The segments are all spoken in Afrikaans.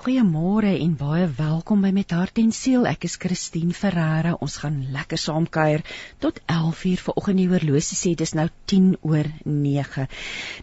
Goeiemôre en baie welkom by Met Hart en Siel. Ek is Christine Ferreira. Ons gaan lekker saam kuier tot 11:00 vanoggend. Die horlosie sê dis nou 10 oor 9.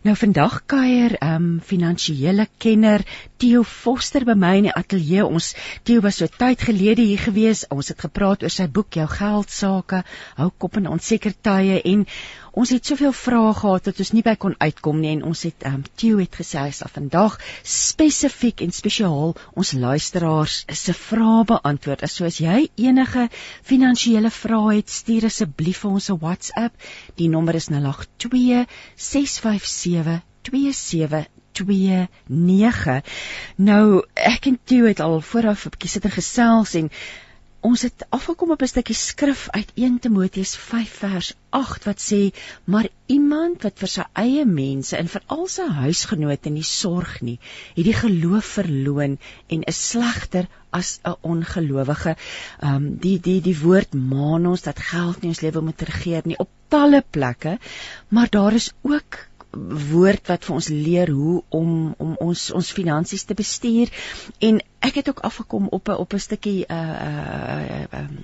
Nou vandag kuier 'n um, ehm, finansiële kenner Theo Foster by my in die ateljee. Ons Theo was so tyd gelede hier gewees. Ons het gepraat oor sy boek Jou geld sake, hou kop in onseker tye en ons het soveel vrae gehad dat ons nie by kon uitkom nie en ons het ehm um, Theo het gesê hy sal vandag spesifiek en spesiaal ons luisteraars se vrae beantwoord. As soos jy enige finansiële vrae het, stuur asseblief vir ons 'n WhatsApp. Die nommer is 082 657 2729. Nou ek en Theo het al vooraf 'n bietjie sit en gesels en ons het afgekom op 'n stukkie skrif uit 1 Timoteus 5 vers 8 wat sê maar iemand wat vir sy eie mense en vir al sy huisgenote nie sorg nie, het die geloof verloon en is slegter as 'n ongelowige. Ehm um, die die die woord maan ons dat geld nie ons lewe moet regeer nie op talle plekke, maar daar is ook woord wat vir ons leer hoe om om ons ons finansies te bestuur. En ek het ook afgekom op 'n op 'n stukkie uh, 'n uh, uh, 'n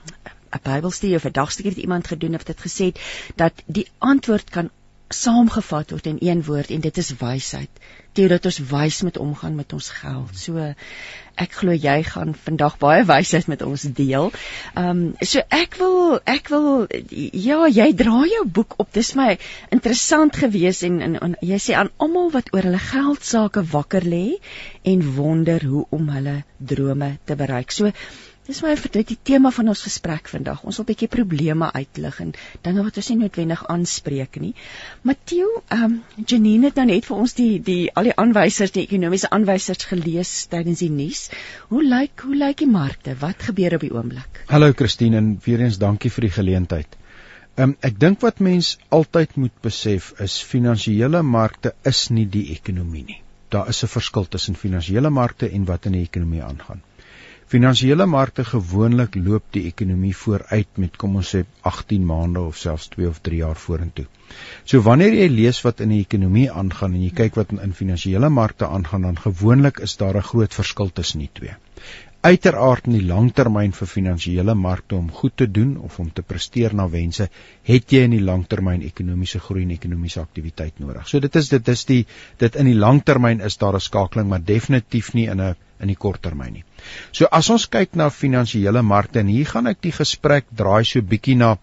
uh, Bybelstudie of 'n dagstukkie wat iemand gedoen het wat dit gesê het dat die antwoord kan saamgevat word in een woord en dit is wysheid. Dit dat ons wys met omgaan met ons geld. So ek glo jy gaan vandag baie wysheid met ons deel. Ehm um, so ek wil ek wil ja, jy dra jou boek op. Dis my interessant gewees en, en, en jy sê aan almal wat oor hulle geld sake wakker lê en wonder hoe om hulle drome te bereik. So Dis my vir dit die tema van ons gesprek vandag. Ons wil 'n bietjie probleme uitlig en dinge wat ons nie noodwendig aanspreek nie. Matteo, ehm um, Janine het nou net vir ons die die al die aanwysers, die ekonomiese aanwysers gelees tydens die nuus. Hoe lyk hoe lyk die markte? Wat gebeur op die oomblik? Hallo Christine en weer eens dankie vir die geleentheid. Ehm um, ek dink wat mens altyd moet besef is finansiële markte is nie die ekonomie nie. Daar is 'n verskil tussen finansiële markte en wat in die ekonomie aangaan. Finansiële markte gewoonlik loop die ekonomie vooruit met kom ons sê 18 maande of selfs 2 of 3 jaar vorentoe. So wanneer jy lees wat in die ekonomie aangaan en jy kyk wat in finansiële markte aangaan, dan gewoonlik is daar 'n groot verskil tussen die twee uiteraard in die langtermyn vir finansiële markte om goed te doen of om te presteer na wense, het jy in die langtermyn ekonomiese groei en ekonomiese aktiwiteit nodig. So dit is dit is die dit in die langtermyn is daar 'n skakeling, maar definitief nie in 'n in die korttermyn nie. So as ons kyk na finansiële markte en hier gaan ek die gesprek draai so bietjie na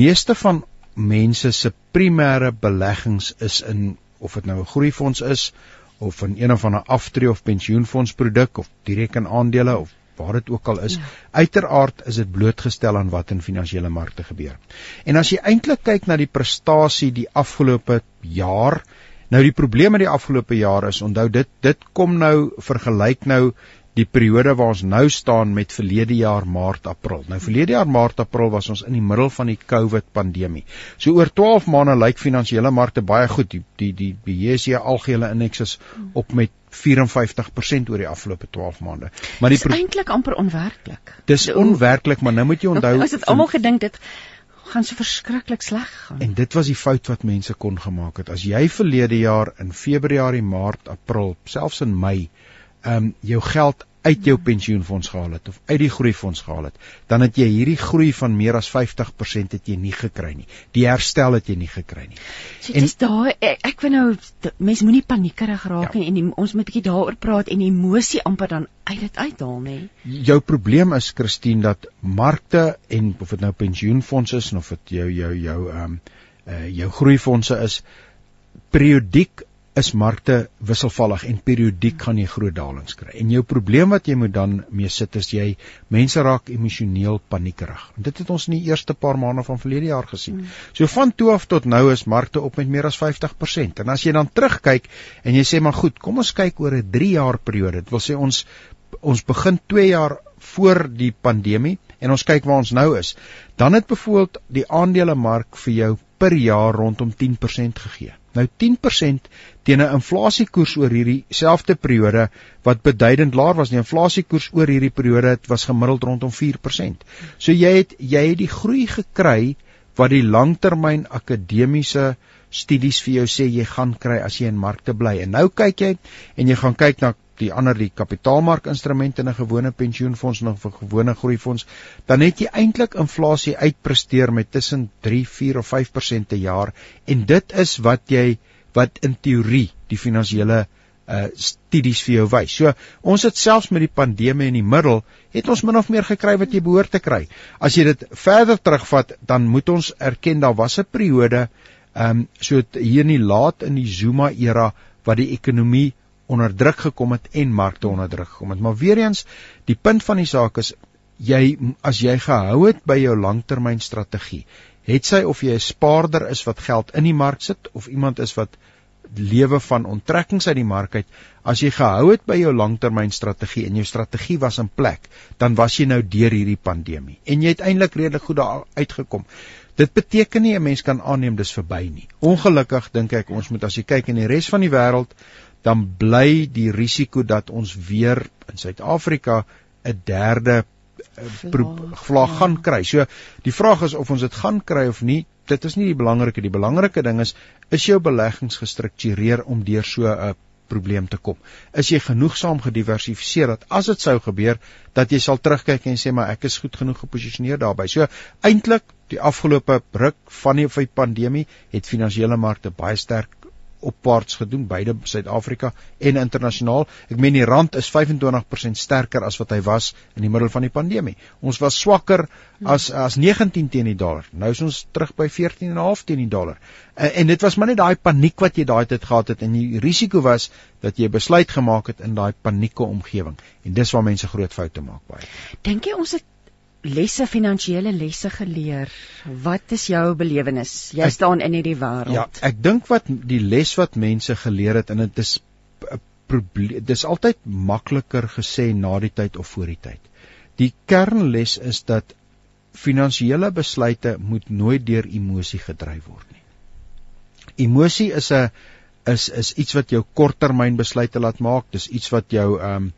meeste van mense se primêre beleggings is in of dit nou 'n groeifonds is of in een of ander aftree of pensioenfondsproduk of direk in aandele of waar dit ook al is. Ja. Uiteraard is dit blootgestel aan wat in finansiële markte gebeur. En as jy eintlik kyk na die prestasie die afgelope jaar, nou die probleem met die afgelope jaar is, onthou dit dit kom nou vergelyk nou die periode waar ons nou staan met verlede jaar Maart April. Nou verlede jaar Maart April was ons in die middel van die COVID pandemie. So oor 12 maande lyk finansiële markte baie goed. Die die die BSE algehele indeks is op met 54% oor die afgelope 12 maande. Maar die is eintlik amper onwerklik. Dis onwerklik, maar nou moet jy onthou Ons het almal gedink dit gaan so verskriklik sleg gaan. En dit was die fout wat mense kon gemaak het. As jy verlede jaar in Februarie, Maart, April, selfs in Mei ehm um, jou geld uit jou pensioenfonds gehaal het of uit die groeifonds gehaal het, dan het jy hierdie groei van meer as 50% het jy nie gekry nie. Die herstel het jy nie gekry nie. So en dis daar ek, ek wil nou mense moenie paniekerig raak ja. nie en die, ons moet 'n bietjie daaroor praat en emosie amper dan uit dit uithaal nê. Jou probleem is Christine dat markte en of dit nou pensioenfonds is of dit jou jou jou ehm um, uh, jou groeifondse is periodiek is markte wisselvallig en periodiek gaan jy groot dalings kry. En jou probleem wat jy moet dan mee sit is jy mense raak emosioneel paniekerig. En dit het ons in die eerste paar maande van verlede jaar gesien. Mm. So van toe af tot nou is markte op met meer as 50%. En as jy dan terugkyk en jy sê maar goed, kom ons kyk oor 'n 3 jaar periode. Dit wil sê ons ons begin 2 jaar voor die pandemie en ons kyk waar ons nou is. Dan het byvoorbeeld die aandelemark vir jou per jaar rondom 10% gegee Nou 10% teen 'n inflasiekoers oor hierdie selfde periode wat beduidend laer was. Die inflasiekoers oor hierdie periode was gemiddeld rondom 4%. So jy het jy het die groei gekry wat die langtermyn akademiese studies vir jou sê jy gaan kry as jy in markte bly. En nou kyk jy en jy gaan kyk na die ander die kapitaalmarkinstrumente in 'n gewone pensioenfonds en 'n gewone groeifonds, dan het jy eintlik inflasie uitpresteer met tussen 3, 4 of 5% per jaar en dit is wat jy wat in teorie die finansiële uh studies vir jou wys. So ons het selfs met die pandemie in die middel het ons min of meer gekry wat jy behoort te kry. As jy dit verder terugvat, dan moet ons erken daar was 'n periode ehm um, so hier in die laat in die Zuma era wat die ekonomie onder druk gekom het en markte onder druk gekom het. Maar weer eens, die punt van die saak is jy as jy gehou het by jou langtermynstrategie, het sy of jy 'n spaarder is wat geld in die mark sit of iemand is wat lewe van onttrekkings uit die mark uit, as jy gehou het by jou langtermynstrategie en jou strategie was in plek, dan was jy nou deur hierdie pandemie en jy het eintlik redelik goed daar uitgekom. Dit beteken nie 'n mens kan aanneem dis verby nie. Ongelukkig dink ek ons moet as jy kyk in die res van die wêreld, dan bly die risiko dat ons weer in Suid-Afrika 'n derde vlaag ja. gaan kry. So die vraag is of ons dit gaan kry of nie. Dit is nie die belangrike die belangrike ding is is jou beleggings gestruktureer om deur so 'n probleem te kom. Is jy genoegsaam gediversifiseer dat as dit sou gebeur dat jy sal terugkyk en sê maar ek is goed genoeg geposisioneer daarbey. So eintlik die afgelope ruk van die pandemie het finansiële markte baie sterk opwaarts gedoen beide Suid-Afrika en internasionaal. Ek meen die rand is 25% sterker as wat hy was in die middel van die pandemie. Ons was swakker as as 19 teen die dollar. Nou is ons terug by 14.5 teen die dollar. En, en dit was maar net daai paniek wat jy daai tyd gehad het en die risiko was dat jy besluit gemaak het in daai panieke omgewing. En dis waar mense groot foute maak baie. Dink jy ons het lesse finansiële lesse geleer. Wat is jou belewenis? Jy ek, staan in hierdie wêreld. Ja, ek dink wat die les wat mense geleer het en dit is dis altyd makliker gesê na die tyd of voor die tyd. Die kernles is dat finansiële besluite moet nooit deur emosie gedryf word nie. Emosie is 'n is is iets wat jou korttermyn besluite laat maak. Dis iets wat jou ehm um,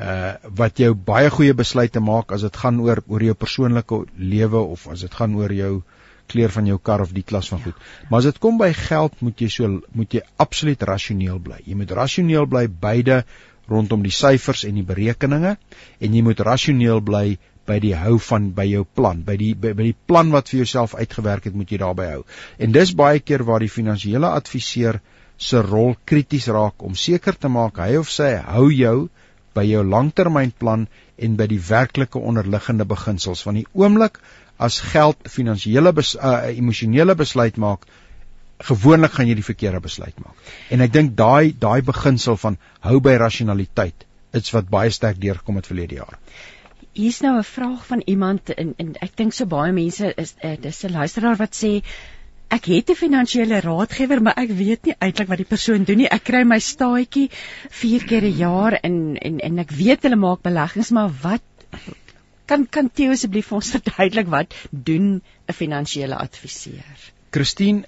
uh wat jou baie goeie besluite maak as dit gaan oor oor jou persoonlike lewe of as dit gaan oor jou kleur van jou kar of die klas van goed. Maar as dit kom by geld, moet jy so moet jy absoluut rasioneel bly. Jy moet rasioneel bly beide rondom die syfers en die berekeninge en jy moet rasioneel bly by die hou van by jou plan, by die by, by die plan wat vir jouself uitgewerk het, moet jy daarby hou. En dis baie keer waar die finansiële adviseur se rol krities raak om seker te maak hy of sy hou jou by jou langtermynplan en by die werklike onderliggende beginsels. Van die oomblik as geld finansiële bes, uh, emosionele besluit maak gewoonlik gaan jy die verkeerde besluit maak. En ek dink daai daai beginsel van hou by rasionaliteit is wat baie sterk deurgekom het verlede jaar. Hier's nou 'n vraag van iemand en, en ek dink so baie mense is uh, dis 'n luisteraar wat sê ek het 'n finansiële raadgewer, maar ek weet nie eintlik wat die persoon doen nie. Ek kry my staatjie 4 keer 'n jaar en en en ek weet hulle maak beleggings, maar wat kan kan Theo asseblief ons verduidelik wat doen 'n finansiële adviseur? Christine,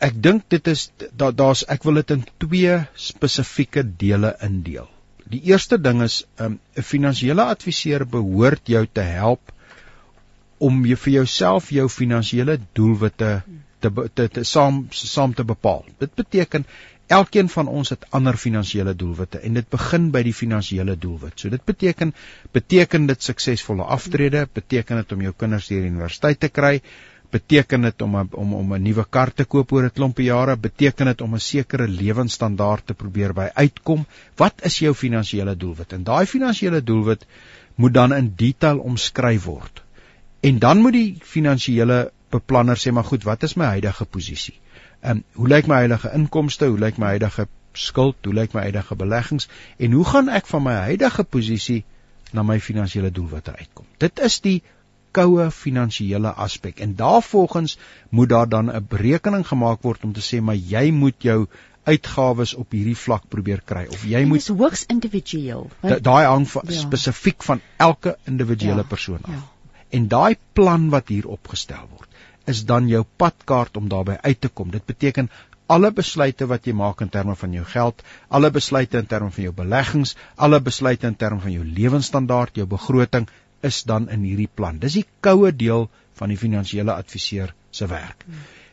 ek dink dit is daar daar's ek wil dit in twee spesifieke dele indeel. Die eerste ding is um, 'n finansiële adviseur behoort jou te help om jy vir jouself jou finansiële doelwitte te te, te saam saam te bepaal. Dit beteken elkeen van ons het ander finansiële doelwitte en dit begin by die finansiële doelwit. So dit beteken beteken dit suksesvolle aftrede, beteken dit om jou kinders deur die universiteit te kry, beteken dit om om om 'n nuwe kar te koop oor 'n klompie jare, beteken dit om 'n sekere lewensstandaard te probeer by uitkom. Wat is jou finansiële doelwit? En daai finansiële doelwit moet dan in detail omskryf word. En dan moet die finansiële beplanner sê maar goed, wat is my huidige posisie? Ehm um, hoe lyk my huidige inkomste? Hoe lyk my huidige skuld? Hoe lyk my huidige beleggings? En hoe gaan ek van my huidige posisie na my finansiële doelwitte uitkom? Dit is die koue finansiële aspek en daarvolgens moet daar dan 'n berekening gemaak word om te sê maar jy moet jou uitgawes op hierdie vlak probeer kry of jy moet hoogs individueel daai hang ja. spesifiek van elke individuele ja, persoon af ja. En daai plan wat hier opgestel word is dan jou padkaart om daarby uit te kom. Dit beteken alle besluite wat jy maak in terme van jou geld, alle besluite in terme van jou beleggings, alle besluite in terme van jou lewensstandaard, jou begroting is dan in hierdie plan. Dis die koue deel van die finansiële adviseur se werk.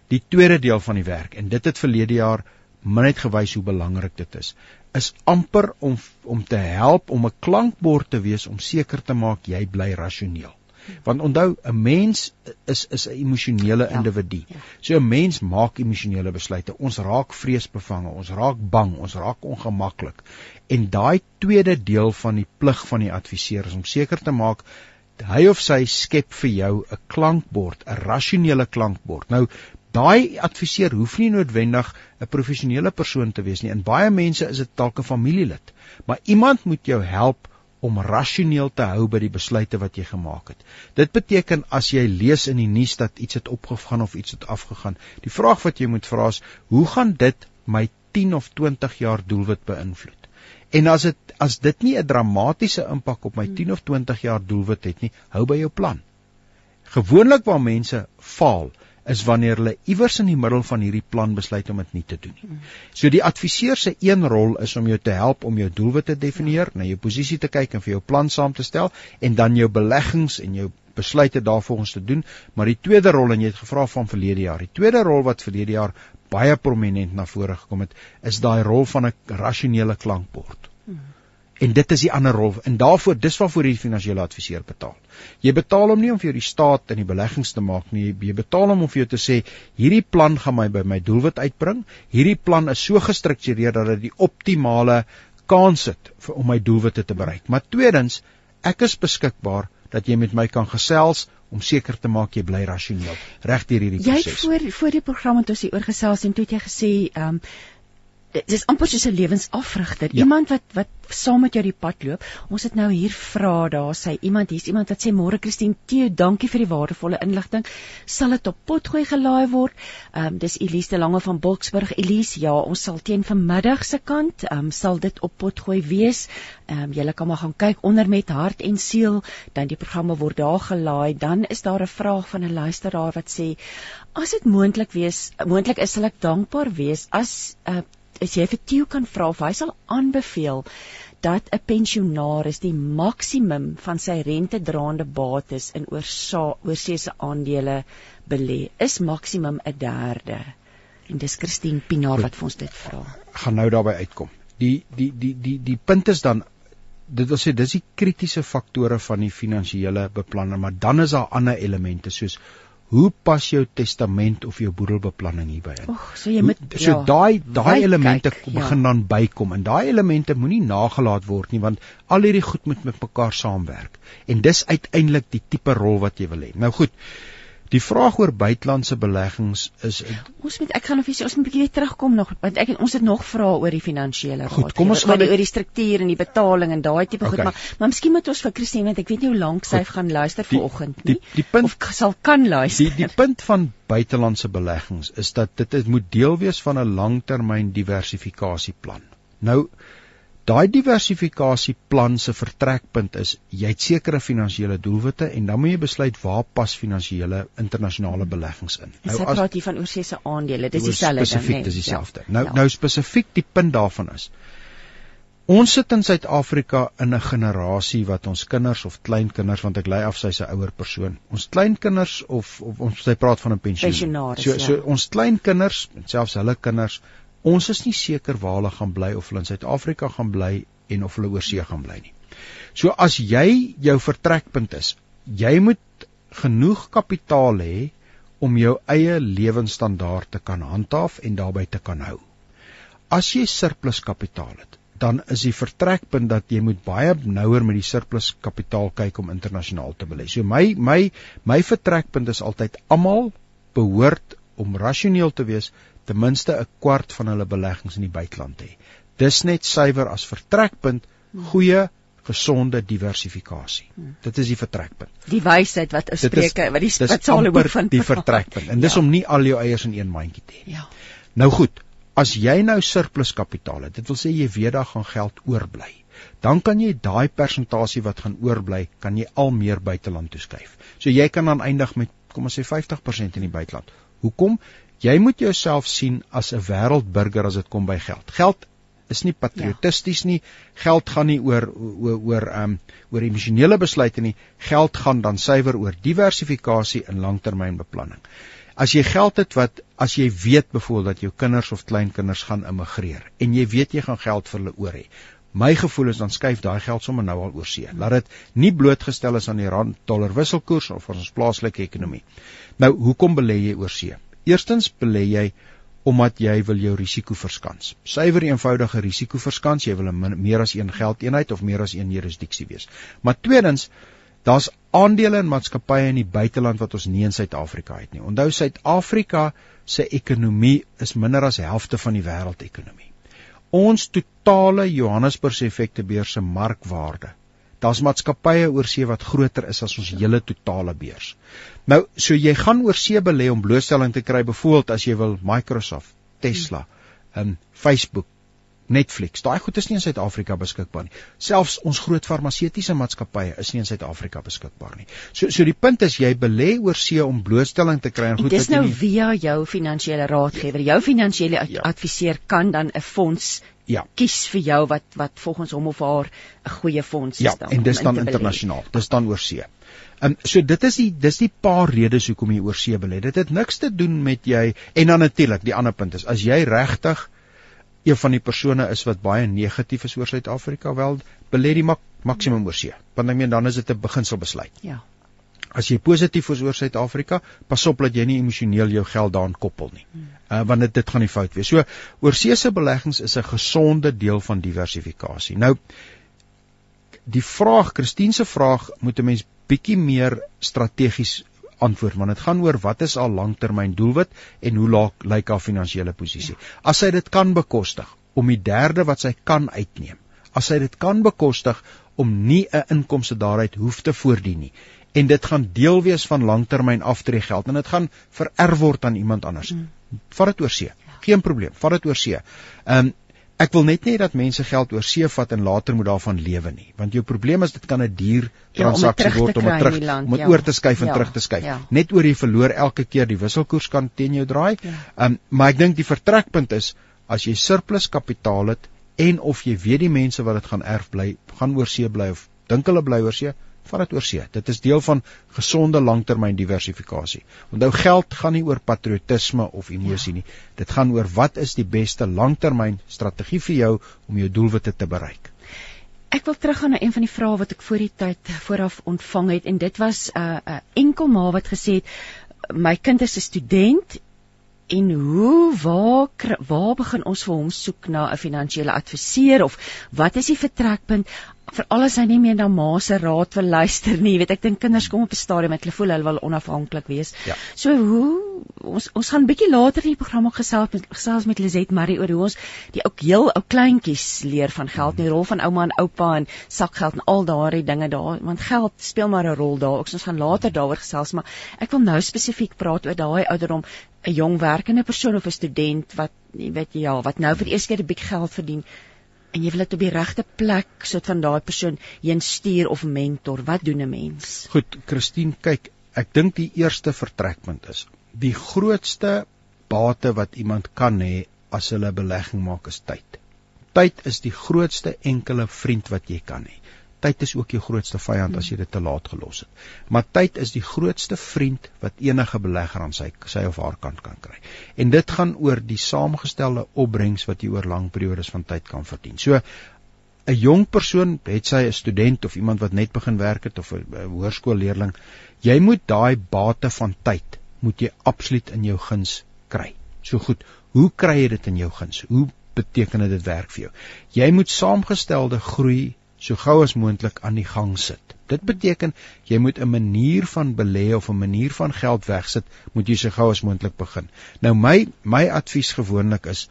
Die tweede deel van die werk en dit het verlede jaar min net gewys hoe belangrik dit is, is amper om om te help om 'n klankbord te wees om seker te maak jy bly rasioneel. Want onthou, 'n mens is is 'n emosionele ja, individu. Ja. So 'n mens maak emosionele besluite. Ons raak vreesbevange, ons raak bang, ons raak ongemaklik. En daai tweede deel van die plig van die adviseur is om seker te maak hy of sy skep vir jou 'n klankbord, 'n rasionele klankbord. Nou daai adviseur hoef nie noodwendig 'n professionele persoon te wees nie. In baie mense is dit dalk 'n familielid, maar iemand moet jou help om rasioneel te hou by die besluite wat jy gemaak het. Dit beteken as jy lees in die nuus dat iets het opgegaan of iets het afgegaan, die vraag wat jy moet vra is, hoe gaan dit my 10 of 20 jaar doelwit beïnvloed? En as dit as dit nie 'n dramatiese impak op my 10 of 20 jaar doelwit het nie, hou by jou plan. Gewoonlik waar mense faal, is wanneer hulle iewers in die middel van hierdie plan besluit om dit nie te doen nie. So die adviseur se een rol is om jou te help om jou doelwitte te definieer, na jou posisie te kyk en vir jou plan saam te stel en dan jou beleggings en jou besluite daarvolgens te doen, maar die tweede rol en jy het gevra van verlede jaar. Die tweede rol wat verlede jaar baie prominent na vore gekom het, is daai rol van 'n rasionele klankbord. Hmm. En dit is die ander rol en daarvoor dis waarvoor jy die finansiële adviseur betaal. Jy betaal hom nie om vir jou die staat in die beleggings te maak nie, jy betaal hom om vir jou te sê hierdie plan gaan my by my doelwit uitbring. Hierdie plan is so gestruktureer dat dit die optimale kans het vir om my doelwitte te bereik. Maar tweedens, ek is beskikbaar dat jy met my kan gesels om seker te maak jy bly rasioneel reg deur hierdie proses. Jy voor voor die program het ons hier oor gesels en toe het jy gesê, ehm um, dit is amper soos 'n lewensafrigter. Ja. Iemand wat wat saam met jou die pad loop. Ons het nou hier vra daar sê iemand hier's iemand wat sê môre Christine Theo, dankie vir die waardevolle inligting. Sal dit op potgooi gelaai word? Ehm um, dis Elise Lange van Boksburg. Elise, ja, ons sal teen vanmiddag se kant ehm um, sal dit op potgooi wees. Ehm um, julle kan maar gaan kyk onder met hart en siel, dan die programme word daar gelaai. Dan is daar 'n vraag van 'n luisteraar wat sê as dit moontlik wees, moontlik is sal ek dankbaar wees as 'n uh, eh, as jy vir Theo kan vra of hy sal aanbeveel dat 'n pensionaris die maksimum van sy rentedraande bates in oorseese aandele belê is maksimum 'n derde. En dis Christine Pinaar wat vir ons dit vra. Gaan nou daarby uitkom. Die die die die die punt is dan dit wil sê dis die kritiese faktore van die finansiële beplanning maar dan is daar ander elemente soos hoe pas jou testament of jou boedelbeplanning hierby in? Ag, so jy moet so ja, daai daai elemente kyk, begin ja. dan bykom en daai elemente moenie nagelaat word nie want al hierdie goed moet met mekaar saamwerk. En dis uiteindelik die tipe rol wat jy wil hê. Nou goed. Die vraag oor buitelandse beleggings is ons moet ek gaan of jy ons moet 'n bietjie terugkom nog want ek ons het nog vra oor die finansiële raad. Goed, kom ons gaan oor die struktuur en die betaling en daai tipe okay. goed maar maar miskien moet ons vir Christine want ek weet nie hoe lank sy gaan luister vanoggend nie. Die die punt of sal kan luister. Die die punt van buitelandse beleggings is dat dit, dit moet deel wees van 'n langtermyn diversifikasieplan. Nou Daai diversifikasieplan se vertrekpunt is jy het sekere finansiële doelwitte en dan moet jy besluit waar pas finansiële internasionale beleggings in. Nou as praat jy van oorsese aandele, dis dieselfde ding, spesifiek dis dieselfde. Ja. Nou ja. nou spesifiek die punt daarvan is Ons sit in Suid-Afrika in 'n generasie wat ons kinders of kleinkinders want ek lei af sy's 'n ouer persoon. Ons kleinkinders of, of ons sy praat van 'n pensioen. So so ja. ons kleinkinders selfs hulle kinders ons is nie seker waar hulle gaan bly of hulle in Suid-Afrika gaan bly en of hulle oorsee gaan bly nie. So as jy jou vertrekpunt is, jy moet genoeg kapitaal hê om jou eie lewensstandaard te kan handhaaf en daarbey te kan hou. As jy surplus kapitaal het, dan is die vertrekpunt dat jy moet baie nouer met die surplus kapitaal kyk om internasionaal te belê. So my my my vertrekpunt is altyd almal behoort om rasioneel te wees ten minste 'n kwart van hulle beleggings in die buiteland hê. Dis net suiwer as vertrekpunt goeie gesonde diversifikasie. Hmm. Dit is die vertrekpunt. Die wysheid wat Spreuke wat die wat Salomo vind die vertrekpunt. En dis ja. om nie al jou eiers in een mandjie te hê. Ja. Nou goed, as jy nou surplus kapitaal het, dit wil sê jy weet daar gaan geld oorbly. Dan kan jy daai persentasie wat gaan oorbly, kan jy al meer buiteland toeskuif. So jy kan dan eindig met kom ons sê 50% in die buiteland. Hoekom? Jy moet jouself sien as 'n wêreldburger as dit kom by geld. Geld is nie patriotisties nie. Geld gaan nie oor oor oor ehm um, oor emosionele besluite nie. Geld gaan dan suiwer oor diversifikasie en langtermynbeplanning. As jy geld het wat as jy weet byvoorbeeld dat jou kinders of kleinkinders gaan immigreer en jy weet jy gaan geld vir hulle oor hê. My gevoel is dan skuif daai geld sommer nou al oor see. Laat dit nie blootgestel is aan die rand dollar wisselkoers of ons plaaslike ekonomie. Nou, hoekom belê jy oor see? Eerstens belê jy omdat jy wil jou risiko verskans. Suiwer eenvoudige risiko verskans, jy wil 'n meer as een geldeenheid of meer as een jurisdiksie wees. Maar tweedens, daar's aandele in maatskappye in die buiteland wat ons nie in Suid-Afrika het nie. Onthou Suid-Afrika se ekonomie is minder as helfte van die wêreldekonomie. Ons totale Johannesburgse effektebeurs se markwaarde Daar's maatskappye oor see wat groter is as ons hele totale beurs. Nou, so jy gaan oor see belê om blootstelling te kry byvoorbeeld as jy wil Microsoft, Tesla, um Facebook, Netflix. Daai goed is nie in Suid-Afrika beskikbaar nie. Selfs ons groot farmaseutiese maatskappye is nie in Suid-Afrika beskikbaar nie. So so die punt is jy belê oor see om blootstelling te kry en goed wat jy Dis nou nie... via jou finansiële raadgewer. Jou finansiële ja. adviseur kan dan 'n fonds ja. kies vir jou wat wat volgens hom of haar 'n goeie fonds is ja, dan. Ja, en dis dan internasionaal. Dis dan oor see. Ehm um, so dit is die dis die paar redes hoekom jy oor see belê. Dit het niks te doen met jy en dan natuurlik die ander punt is as jy regtig een van die persone is wat baie negatief is oor Suid-Afrika, wel belê die mak maksimum oor see. Want ek meen dan is dit 'n beginselbesluit. Ja. As jy positief is oor Suid-Afrika, pas op dat jy nie emosioneel jou geld daaraan koppel nie. Hmm uh, want dit dit gaan nie fout wees. So oorseese beleggings is 'n gesonde deel van diversifikasie. Nou die vraag, Christine se vraag, moet 'n mens bietjie meer strategies antwoord want dit gaan oor wat is al langtermyn doelwit en hoe laag lyk haar finansiële posisie. As sy dit kan bekostig om die derde wat sy kan uitneem. As sy dit kan bekostig om nie 'n inkomste daaruit hoef te voordien nie en dit gaan deel wees van langtermyn aftreegeld en dit gaan vererf word aan iemand anders. Mm vat dit oor see. Geen probleem, vat dit oor see. Ehm um, ek wil net nie dat mense geld oor see vat en later moet daarvan lewe nie, want jou probleem is dit kan 'n duur transaksie ja, word om dit terug om dit ja. oor te skuif en ja, terug te skuif. Ja. Net oor jy verloor elke keer die wisselkoers kan teen jou draai. Ja. Ehm ja. um, maar ek dink die vertrekpunt is as jy surplus kapitaal het en of jy weet die mense wat dit gaan erf bly, gaan oor see bly of dink hulle bly oor see, vat dit oor see. Dit is deel van gesonde langtermyn diversifikasie. Onthou geld gaan nie oor patriotisme of emosie ja. nie. Dit gaan oor wat is die beste langtermyn strategie vir jou om jou doelwitte te bereik. Ek wil teruggaan na een van die vrae wat ek voor die tyd vooraf ontvang het en dit was 'n uh, 'n uh, enkel ma wat gesê het my kind is 'n student en hoe waar waar begin ons vir hom soek na 'n finansiële adviseur of wat is die vertrekpunt vir alles hy nie meer na ma se raad wil luister nie. Jy weet, ek dink kinders kom op 'n stadium met hulle voel hulle wil onafhanklik wees. Ja. So hoe ons ons gaan bietjie later in die program ook gesels met gesels met Lizet Marie oor hoe ons die ook heel ou kleintjies leer van geld, die rol van ouma en oupa en sakgeld en al daardie dinge daar, want geld speel maar 'n rol daar. Ons gaan later daaroor gesels, maar ek wil nou spesifiek praat oor daai ouderdom 'n jong werkende persoon of 'n student wat jy weet ja, wat nou vir die eerste keer 'n bietjie geld verdien en jy wil dit op die regte plek sodat van daai persoon heen stuur of mentor. Wat doen 'n mens? Goed, Christine, kyk, ek dink die eerste vertrekpunt is die grootste bate wat iemand kan hê as hulle belegging maak is tyd. Tyd is die grootste enkele vriend wat jy kan hê. Tyd is ook jou grootste vyand as jy dit te laat gelos het. Maar tyd is die grootste vriend wat enige belegger aan sy sy of haar kant kan kry. En dit gaan oor die saamgestelde opbrengs wat jy oor lang periodes van tyd kan verdien. So 'n jong persoon, het sy 'n student of iemand wat net begin werk het of 'n hoërskoolleerling, jy moet daai bate van tyd moet jy absoluut in jou guns kry. So goed, hoe kry jy dit in jou guns? Hoe beteken dit werk vir jou? Jy moet saamgestelde groei so gou as moontlik aan die gang sit. Dit beteken jy moet 'n manier van belê of 'n manier van geld wegsit, moet jy so gou as moontlik begin. Nou my my advies gewoonlik is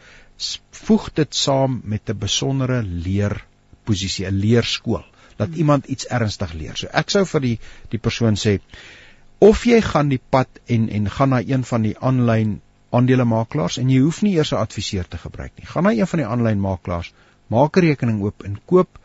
voeg dit saam met 'n besondere leerposisie, 'n leerskool, dat hmm. iemand iets ernstig leer. So ek sou vir die die persoon sê of jy gaan die pad en en gaan na een van die aanlyn aandelemakelaars en jy hoef nie eers 'n adviseur te gebruik nie. Gaan na een van die aanlyn makelaars, maak 'n rekening oop en koop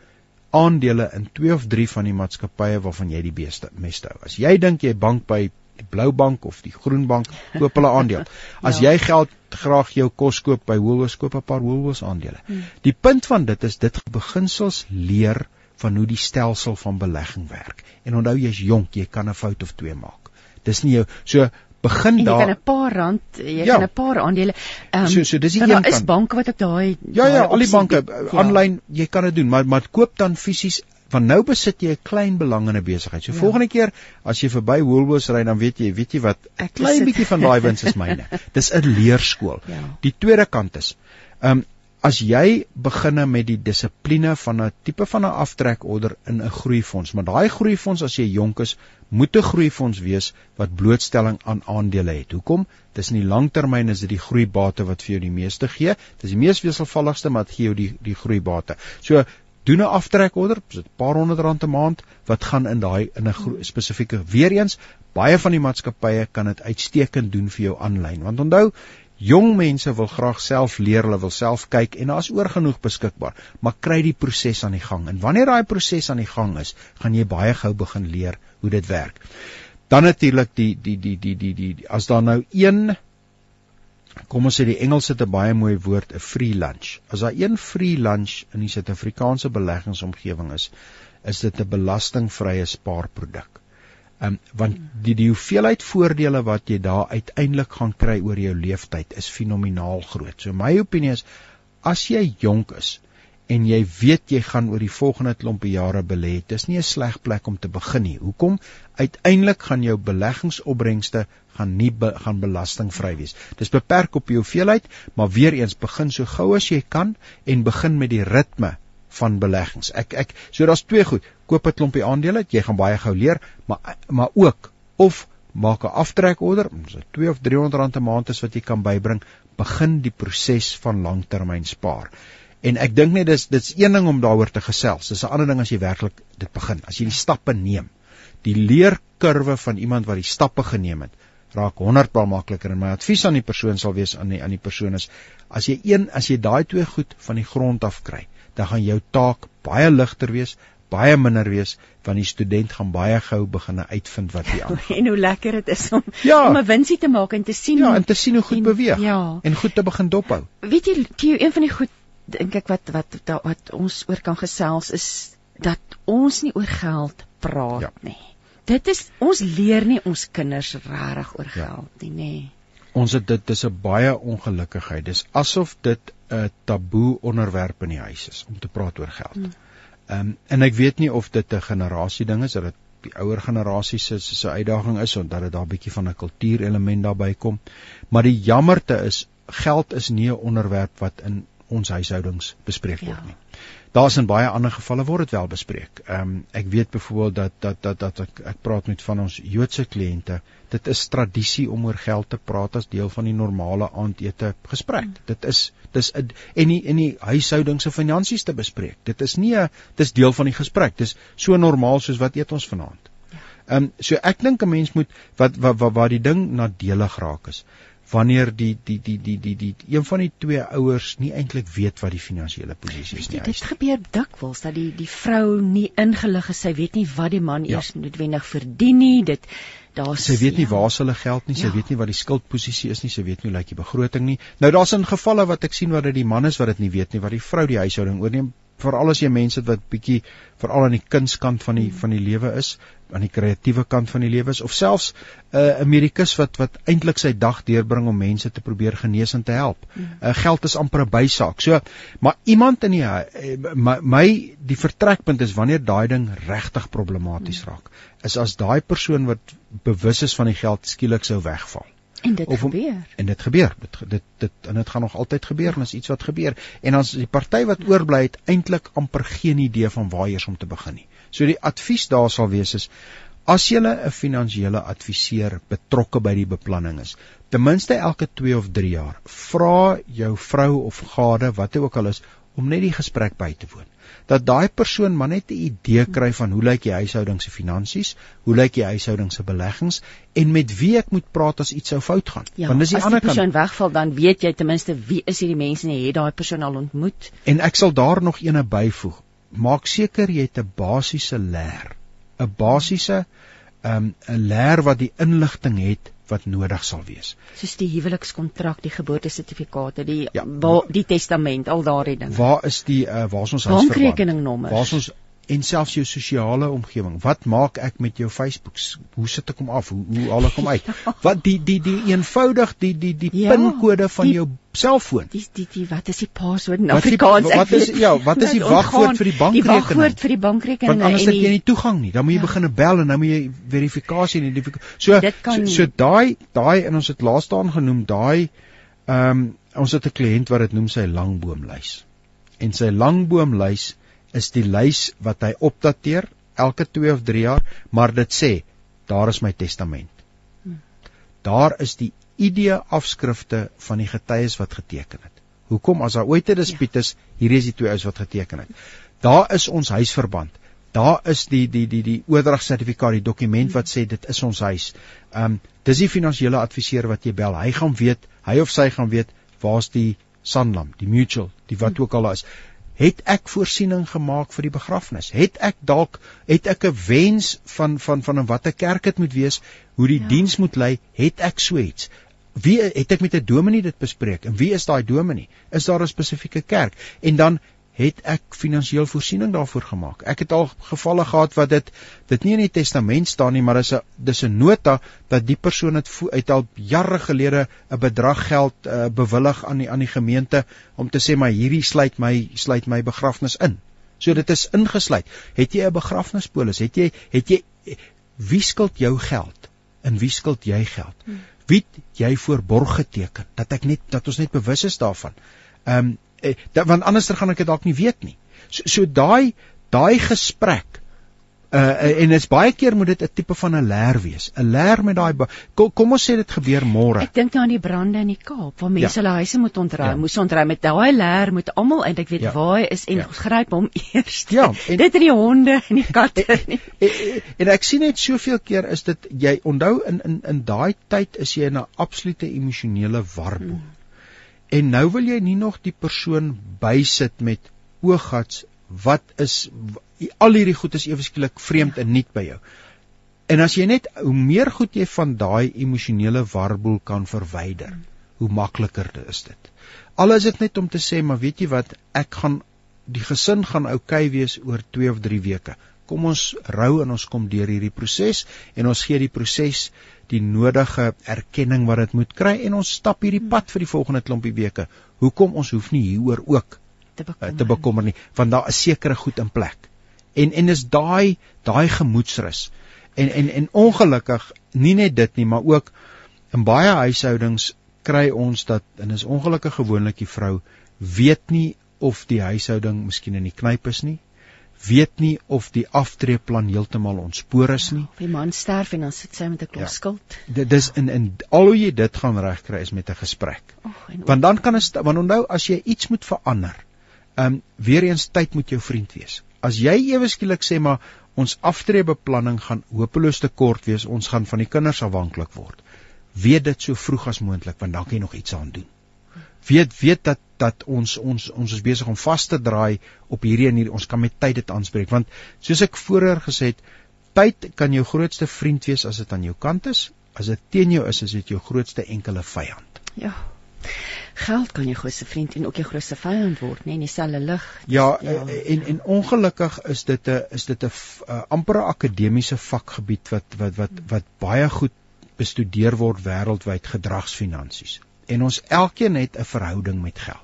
aandele in twee of drie van die maatskappye waarvan jy die beste meeste hou. As jy dink jy bank by die blou bank of die groen bank koop hulle aandeel. As ja. jy geld graag jou kos koop by Woolworths koop 'n paar Woolworths aandele. Hmm. Die punt van dit is dit beginsels leer van hoe die stelsel van belegging werk. En onthou jy's jonk, jy kan 'n fout of twee maak. Dis nie jou so begin en daar. Jy kan 'n paar rand, jy ja. kan 'n paar aandele. Um, so so dis die een kant. Daar is banke wat op daai Ja ja, al die banke aanlyn, ja. jy kan dit doen, maar maar koop dan fisies want nou besit jy 'n klein belang in 'n besigheid. So ja. volgende keer as jy verby Woolworths ry, dan weet jy, weet jy wat, 'n klein bietjie van daai wins is myne. Dis 'n leerskool. Ja. Die tweede kant is, ehm um, as jy beginne met die dissipline van 'n tipe van 'n aftrekorder in 'n groeifonds, maar daai groeifonds as jy jonk is, moet 'n groeifonds wees wat blootstelling aan aandele het. Hoekom? Dis in die langtermyn is dit die groeibate wat vir jou die meeste gee. Dis die mees wisselvalligste, maar gee jou die die groeibate. So doen 'n aftrekorder, dit 'n paar honderd rand 'n maand wat gaan in daai in 'n spesifieke weer eens baie van die maatskappye kan dit uitstekend doen vir jou aanlyn. Want onthou, jong mense wil graag self leer, hulle wil self kyk en daar's oor genoeg beskikbaar, maar kry die proses aan die gang. En wanneer daai proses aan die gang is, gaan jy baie gou begin leer hoe dit werk. Dan natuurlik die die die die die die as daar nou een kom ons sê die Engels het 'n baie mooi woord, 'n free lunch. As daar een free lunch in die Suid-Afrikaanse beleggingsomgewing is, is dit 'n belastingvrye spaarproduk. Um, want die die hoeveelheid voordele wat jy daar uiteindelik gaan kry oor jou lewenstyd is fenomenaal groot. So my opinie is as jy jonk is, en jy weet jy gaan oor die volgende klompe jare belê. Dis nie 'n sleg plek om te begin nie. Hoekom? Uiteindelik gaan jou beleggingsopbrengste gaan nie be, gaan belastingvry wees. Dis beperk op jou hoeveelheid, maar weer eens begin so gou as jy kan en begin met die ritme van beleggings. Ek ek so daar's twee goed. Koop 'n klompie aandele, jy gaan baie gou leer, maar maar ook of maak 'n aftrekorder, so 2 of 300 rand 'n maand is wat jy kan bybring, begin die proses van langtermyn spaar. En ek dink net dis dit's een ding om daaroor te gesels. Dis 'n ander ding as jy werklik dit begin. As jy die stappe neem. Die leerkurwe van iemand wat die stappe geneem het, raak 100 paal makliker en my advies aan die persoon sal wees aan die aan die persoon is as jy een as jy daai twee goed van die grond af kry, dan gaan jou taak baie ligter wees, baie minder wees want die student gaan baie gou begin uitvind wat hy aan. en hoe lekker dit is om ja, om 'n winsie te maak en te sien Ja, en te sien hoe goed en, beweeg ja. en goed te begin dophou. Weet jy, jy een van die goed dink ek wat wat wat, wat ons oor kan gesels is dat ons nie oor geld praat ja. nie. Dit is ons leer nie ons kinders regtig oor ja. geld nie, nê. Ons het dit dis 'n baie ongelukkigheid. Dis asof dit 'n taboe onderwerp in die huis is om te praat oor geld. Ehm um, en ek weet nie of dit 'n generasie ding is dat dit die ouer generasie se se uitdaging is omdat dit daar 'n bietjie van 'n kultuurelement daarbey kom. Maar die jammerte is geld is nie 'n onderwerp wat in ons huishoudings bespreek word ja. nie. Daar's in baie ander gevalle word dit wel bespreek. Ehm um, ek weet byvoorbeeld dat dat dat dat ek ek praat met van ons Joodse kliënte. Dit is tradisie om oor geld te praat as deel van die normale aandete gesprek. Mm. Dit is dis en nie in die huishoudings se finansies te bespreek. Dit is nie 'n dis deel van die gesprek. Dis so normaal soos wat eet ons vanaand. Ja. Ehm um, so ek dink 'n mens moet wat wat wat, wat die ding nadelig raak is wanneer die die die die die die een van die twee ouers nie eintlik weet wat die finansiële posisie is nie. Dit gebeur dikwels dat die die vrou nie ingelig is, sy weet nie wat die man ja. eers noodwendig verdien nie. Dit daar sy weet nie ja. waar sy hulle geld nie, sy ja. weet nie wat die skuldposisie is nie, sy weet nie hoe lyk die begroting nie. Nou daar's in gevalle wat ek sien waar dit die man is wat dit nie weet nie, wat die vrou die huishouding oorneem veral as jy mense wat bietjie veral aan die kunskant van die van die lewe is, aan die kreatiewe kant van die lewe is of selfs 'n uh, Amerikus wat wat eintlik sy dag deurbring om mense te probeer genees en te help. Uh, geld is amper 'n bysaak. So, maar iemand in die uh, my, my die vertrekpunt is wanneer daai ding regtig problematies mm. raak, is as daai persoon wat bewus is van die geld skielik sou wegval. En dit of, gebeur. En dit gebeur. Dit dit dit en dit gaan nog altyd gebeur en is iets wat gebeur. En dan is die party wat oorbly het eintlik amper geen idee van waar eers om te begin nie. So die advies daar sal wees is as jy 'n finansiële adviseur betrokke by die beplanning is, ten minste elke 2 of 3 jaar, vra jou vrou of gade wat ook al is om net die gesprek by te woon dat daai persoon maar net 'n idee kry van hoe lyk die huishouding se finansies, hoe lyk die huishouding se beleggings en met wie ek moet praat as iets sou fout gaan. Ja, Want dis die ander kant. As 'n persoon wegval, dan weet jy ten minste wie is hierdie mense en jy het daai persoon al ontmoet. En ek sal daar nog eene byvoeg. Maak seker jy het 'n basiese leer, 'n basiese um, 'n leer wat die inligting het wat nodig sal wees. Soos die huwelikskontrak, die geboortesertifikate, die ja, die testament, al daardie dinge. Waar is die uh, waar is ons bankrekeningnommer? Waar is ons en selfs jou sosiale omgewing. Wat maak ek met jou Facebooks? Hoe sit ek hom af? Hoe hoe haal ek hom uit? Wat die die die eenvoudig die die die ja, pinkode van die, jou selfoon. Die die die wat is die password in Afrikaans? Wat, die, wat is ja, wat is die wagwoord vir die bankrekening? Die wagwoord vir die bankrekening. Want anders het jy nie toegang nie. Dan moet jy ja. begine bel en dan moet jy verifikasie en. So kan, so, so daai daai en ons het laaste aan genoem daai ehm um, ons het 'n kliënt wat dit noem sy langboomlys. En sy langboomlys is die lys wat hy opdateer elke 2 of 3 jaar, maar dit sê daar is my testament. Hmm. Daar is die idee afskrifte van die getuies wat geteken het. Hoekom as daar ooit 'n dispuut is, hier is die twee ouens wat geteken het. Daar is ons huisverband. Daar is die die die die oordragsertifikaat, die dokument wat sê dit is ons huis. Ehm um, dis die finansiële adviseur wat jy bel. Hy gaan weet, hy of sy gaan weet waar's die Sanlam, die Mutual, die wat ook al daar is het ek voorsiening gemaak vir die begrafnis? Het ek dalk het ek 'n wens van van van 'n watter kerk dit moet wees hoe die ja. diens moet lei? Het ek so iets? Wie het ek met 'n dominee dit bespreek? En wie is daai dominee? Is daar 'n spesifieke kerk? En dan het ek finansiëel voorsiening daarvoor gemaak. Ek het al gevalle gehad wat dit dit nie in die testament staan nie, maar dis 'n dis 'n nota dat die persoon het uit al jare gelede 'n bedrag geld uh, bewillig aan die aan die gemeente om te sê maar hierdie sluit my sluit my begrafnis in. So dit is ingesluit. Het jy 'n begrafnispolis? Het jy het jy wie skuld jou geld? En wie skuld jy geld? Hmm. Wie jy voor borg geteken dat ek net dat ons net bewus is daarvan. Ehm um, eh, dat, want anderster gaan ek dit dalk nie weet nie. So so daai daai gesprek uh en dit's baie keer moet dit 'n tipe van 'n leer wees. 'n Leer met daai kom, kom ons sê dit gebeur môre. Ek dink nou aan die brande in die Kaap waar mense ja. hulle huise moet ontruim, ja. moes ontruim met daai leer moet almal eintlik weet ja. waar hy is en ja. gryp hom eers. Ja, en, dit in die honde en die katte. En, en, en, en ek sien net soveel keer is dit jy onthou in in in daai tyd is jy in 'n absolute emosionele warboel. Hmm. En nou wil jy nie nog die persoon bysit met ooggats wat is al hierdie goed is ewe skielik vreemd en nuut by jou. En as jy net hoe meer goed jy van daai emosionele warboel kan verwyder, hoe makliker is dit. Al is dit net om te sê, maar weet jy wat, ek gaan die gesin gaan oukei okay wees oor 2 of 3 weke. Kom ons rou en ons kom deur hierdie proses en ons gee die proses die nodige erkenning wat dit moet kry en ons stap hierdie pad vir die volgende klompie weke. Hoekom ons hoef nie hieroor ook te bekommer, uh, te bekommer nie, want daar is sekere goed in plek. En en is daai daai gemoedsrus. En en en ongelukkig nie net dit nie, maar ook in baie huishoudings kry ons dat en is ongelukkig gewoonlik die vrou weet nie of die huishouding miskien in die knyp is nie weet nie of die aftreeplan heeltemal ontspoor is nie. Ja, die man sterf en dan sit sy met 'n klop ja. skuld. Dit dis in in al hoe jy dit gaan regkry is met 'n gesprek. Oh, want dan kan is want onthou as jy iets moet verander. Ehm um, weer eens tyd moet jou vriend wees. As jy ewe skielik sê maar ons aftreebeplanning gaan hopeloos te kort wees, ons gaan van die kinders afhanklik word. Weet dit so vroeg as moontlik want dan kan jy nog iets aan doen weet weet dat dat ons ons ons is besig om vas te draai op hierdie en hierdie ons kan met tyd dit aanspreek want soos ek vroeër gesê het tyd kan jou grootste vriend wees as dit aan jou kant is. As dit teen jou is is dit jou grootste enkele vyand. Ja. Geld kan jou grootste vriend en ook jou grootste vyand word nê nee, in dieselfde lig. Ja, ja. en en ongelukkig is dit 'n is dit 'n uh, amper 'n akademiese vakgebied wat wat wat wat baie goed bestudeer word wêreldwyd gedragsfinansies en ons elkeen het 'n verhouding met geld.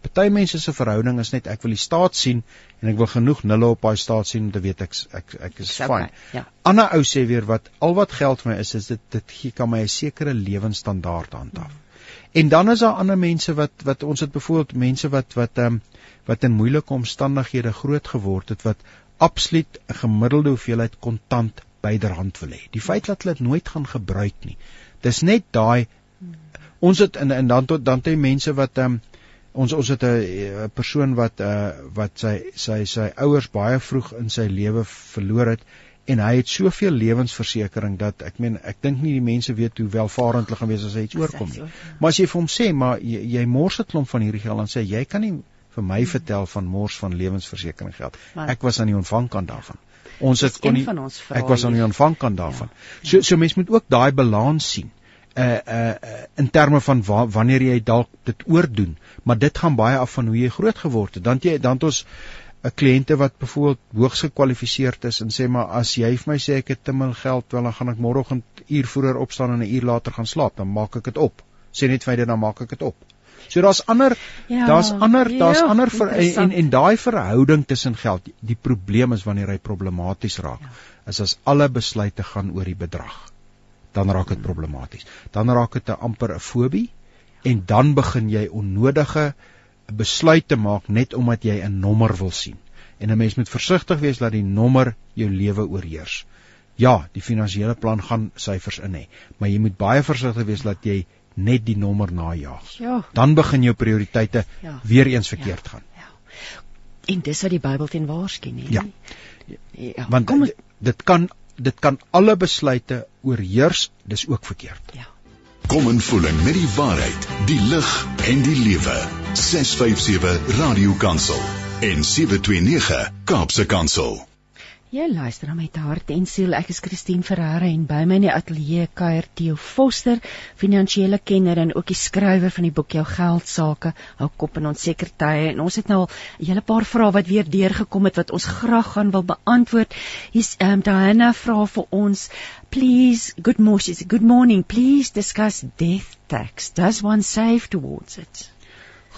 Party mense se verhouding is net ek wil die staat sien en ek wil genoeg nulle op daai staat sien om te weet ek ek ek is fyn. Ja. Ander ou sê weer wat al wat geld vir my is is dit dit gee kan my 'n sekere lewensstandaard handhaaf. Mm. En dan is daar ander mense wat wat ons het byvoorbeeld mense wat wat ehm um, wat in moeilike omstandighede groot geword het wat absoluut 'n gemiddelde hoeveelheid kontant byderhand wil hê. Die feit dat hulle dit nooit gaan gebruik nie. Dis net daai ons het in en dan tot dan te mense wat ehm um, ons ons het 'n persoon wat uh wat sy sy sy ouers baie vroeg in sy lewe verloor het en hy het soveel lewensversekering dat ek meen ek dink nie die mense weet hoe welvarend hulle gaan wees as hy iets oorkom nie. Maar as jy vir hom sê maar jy, jy mors 'n klomp van hierdie geld dan sê jy kan nie vir my hmm. vertel van mors van lewensversekering geld. Ek was aan die ontvangkant daarvan. Ons het kon nie ek was aan die aanvangkant daarvan. Ja. So so mens moet ook daai balans sien. Uh uh in terme van wa, wanneer jy dalk dit oordoen, maar dit gaan baie af van hoe jy groot geword het. Dan jy dan het ons 'n kliënte wat byvoorbeeld hoogs gekwalifiseerd is en sê maar as jy vir my sê ek het te min geld, wel dan gaan ek môreoggend uur vroeër opstaan en 'n uur later gaan slaap, dan maak ek dit op. Sê net vir my dit dan maak ek dit op. So daar's ander ja, daar's ander daar's ander ver, en en, en daai verhouding tussen geld. Die probleem is wanneer hy problematies raak. Ja. Is as alle besluite gaan oor die bedrag. Dan raak dit problematies. Dan raak dit 'n amper 'n fobie en dan begin jy onnodige 'n besluit te maak net omdat jy 'n nommer wil sien. En 'n mens moet versigtig wees dat die nommer jou lewe oorheers. Ja, die finansiële plan gaan syfers in hê, maar jy moet baie versigtig wees dat jy net die nommer najag. Ja. Dan begin jou prioriteite ja. weer eens verkeerd ja. gaan. Ja. En dis wat die Bybel teen waarsku, nee. Ja. ja. Want Kom, dit kan dit kan alle besluite oorheers, dis ook verkeerd. Ja. Kom in voeling met die waarheid, die lig en die lewe. 657 Radio Kansel en 729 Kaapse Kansel. Jy luister met hart en siel. Ek is Christine Ferreira en by my in die ateljee kuier Theo Foster, finansiële kenner en ook die skrywer van die boek Jou Geld Sake, hou kop in onseker tye. En ons het nou al 'n hele paar vrae wat weer deurgekom het wat ons graag gaan wil beantwoord. Hier's um, Diana vra vir ons, please, good morning, good morning, please discuss death tax. Does one save towards it?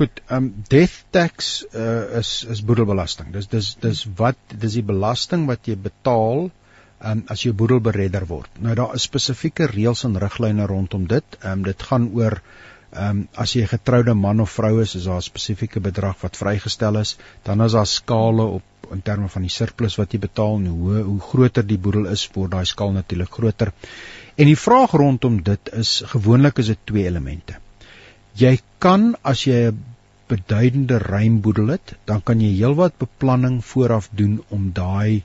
Goed, ehm um, death tax uh, is is boedelbelasting. Dis dis dis wat dis die belasting wat jy betaal ehm um, as jy boedelberedder word. Nou daar is spesifieke reëls en riglyne rondom dit. Ehm um, dit gaan oor ehm um, as jy 'n getroude man of vrou is, is daar 'n spesifieke bedrag wat vrygestel is. Dan is daar skale op in terme van die surplus wat jy betaal en hoe hoe groter die boedel is, word daai skaal natuurlik groter. En die vraag rondom dit is gewoonlik is dit twee elemente. Jy kan as jy 'n beduidende ruimboedel het, dan kan jy heelwat beplanning vooraf doen om daai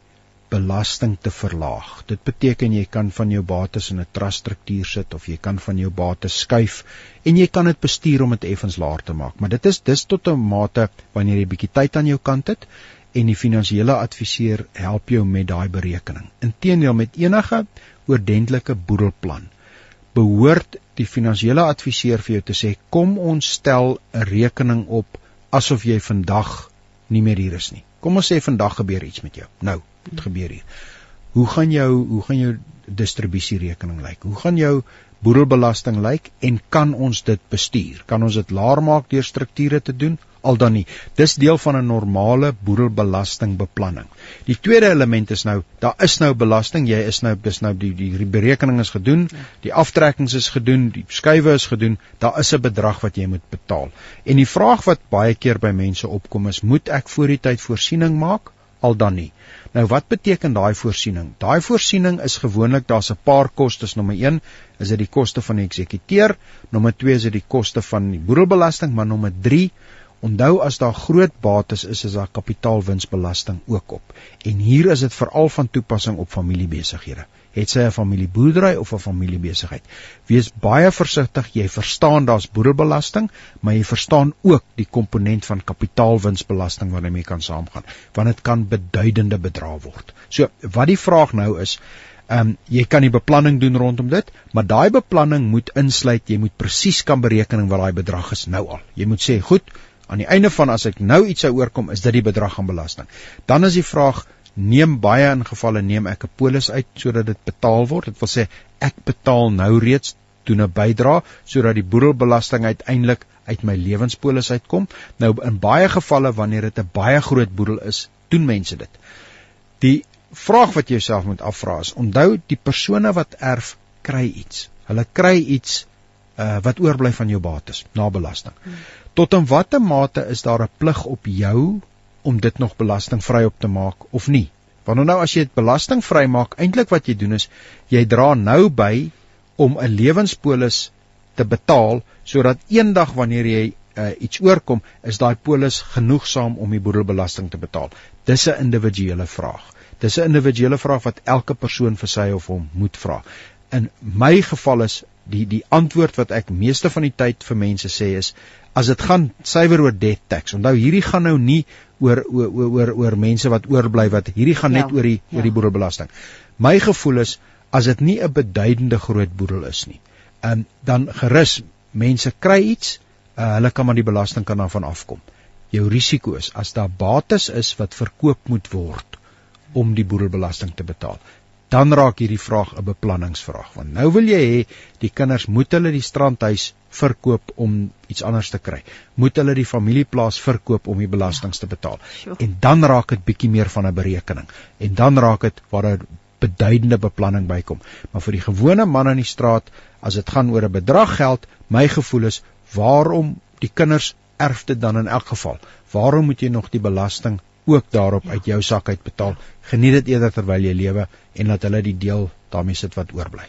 belasting te verlaag. Dit beteken jy kan van jou bates in 'n trust struktuur sit of jy kan van jou bates skuif en jy kan dit bestuur om dit effens laer te maak. Maar dit is dis tot 'n mate wanneer jy bietjie tyd aan jou kant het en die finansiële adviseur help jou met daai berekening. Inteendeel met enige oordentlike boedelplan behoort die finansiële adviseur vir jou te sê kom ons stel 'n rekening op asof jy vandag nie meer hier is nie. Kom ons sê vandag gebeur iets met jou. Nou, dit gebeur hier. Hoe gaan jou hoe gaan jou distribusierekening lyk? Hoe gaan jou boedelbelasting lyk en kan ons dit bestuur? Kan ons dit laer maak deur strukture te doen? Al dan nie. Dis deel van 'n normale boedelbelastingbeplanning. Die tweede element is nou, daar is nou belasting, jy is nou dis nou die die berekening is gedoen, die aftrekkings is gedoen, die skuwe is gedoen, daar is 'n bedrag wat jy moet betaal. En die vraag wat baie keer by mense opkom is, moet ek voor die tyd voorsiening maak al dan nie? Nou wat beteken daai voorsiening? Daai voorsiening is gewoonlik daar's 'n paar kostes. Nommer 1 is dit die koste van die eksekuteur, nommer 2 is dit die koste van die boedelbelasting, maar nommer Onthou as daar groot bates is, is daar kapitaalwinsbelasting ook op. En hier is dit veral van toepassing op familiebesighede. Het sy 'n familieboerdery of 'n familiebesigheid. Wees baie versigtig, jy verstaan daar's boedelbelasting, maar jy verstaan ook die komponent van kapitaalwinsbelasting wat daarmee kan saamgaan, want dit kan beduidende bedrae word. So, wat die vraag nou is, Ehm um, jy kan die beplanning doen rondom dit, maar daai beplanning moet insluit jy moet presies kan bereken wat daai bedrag is nou al. Jy moet sê, goed, aan die einde van as ek nou iets sou oorkom, is dit die bedrag aan belasting. Dan is die vraag, neem baie in gevalle neem ek 'n polis uit sodat dit betaal word. Dit wil sê ek betaal nou reeds doen 'n bydra sodat die boedelbelasting uiteindelik uit my lewenspolis uitkom. Nou in baie gevalle wanneer dit 'n baie groot boedel is, doen mense dit. Die vraag wat jy jouself moet afvra is: onthou die persone wat erf kry iets. Hulle kry iets uh, wat oorbly van jou bates na belasting. Hmm. Tot in watter mate is daar 'n plig op jou om dit nog belastingvry op te maak of nie? Want nou as jy dit belastingvry maak, eintlik wat jy doen is jy dra nou by om 'n lewenspolis te betaal sodat eendag wanneer jy uh, iets oorkom, is daai polis genoegsaam om die boedelbelasting te betaal. Dis 'n individuele vraag. Dis 'n individuele vraag wat elke persoon vir sy of hom moet vra. In my geval is die die antwoord wat ek meeste van die tyd vir mense sê is as dit gaan suiwer oor debt tax. Onthou hierdie gaan nou nie oor oor oor oor mense wat oorbly wat hierdie gaan net ja, oor die ja. oor die boedelbelasting. My gevoel is as dit nie 'n beduidende groot boedel is nie, um, dan gerus mense kry iets, uh, hulle kan maar die belasting kan daarvan afkom. Jou risiko is as daar bates is wat verkoop moet word om die boedelbelasting te betaal dan raak hierdie vraag 'n beplanningsvraag want nou wil jy hê die kinders moet hulle die strandhuis verkoop om iets anders te kry. Moet hulle die familieplaas verkoop om die belastings te betaal. Ja, en dan raak dit bietjie meer van 'n berekening. En dan raak dit waar 'n beduidende beplanning bykom. Maar vir die gewone man in die straat as dit gaan oor 'n bedrag geld my gevoel is waarom die kinders erf dit dan in elk geval? Waarom moet jy nog die belasting ook daarop ja. uit jou sak uit betaal. Geniet dit eerder terwyl jy lewe en laat hulle die deel daarmee sit wat oorbly.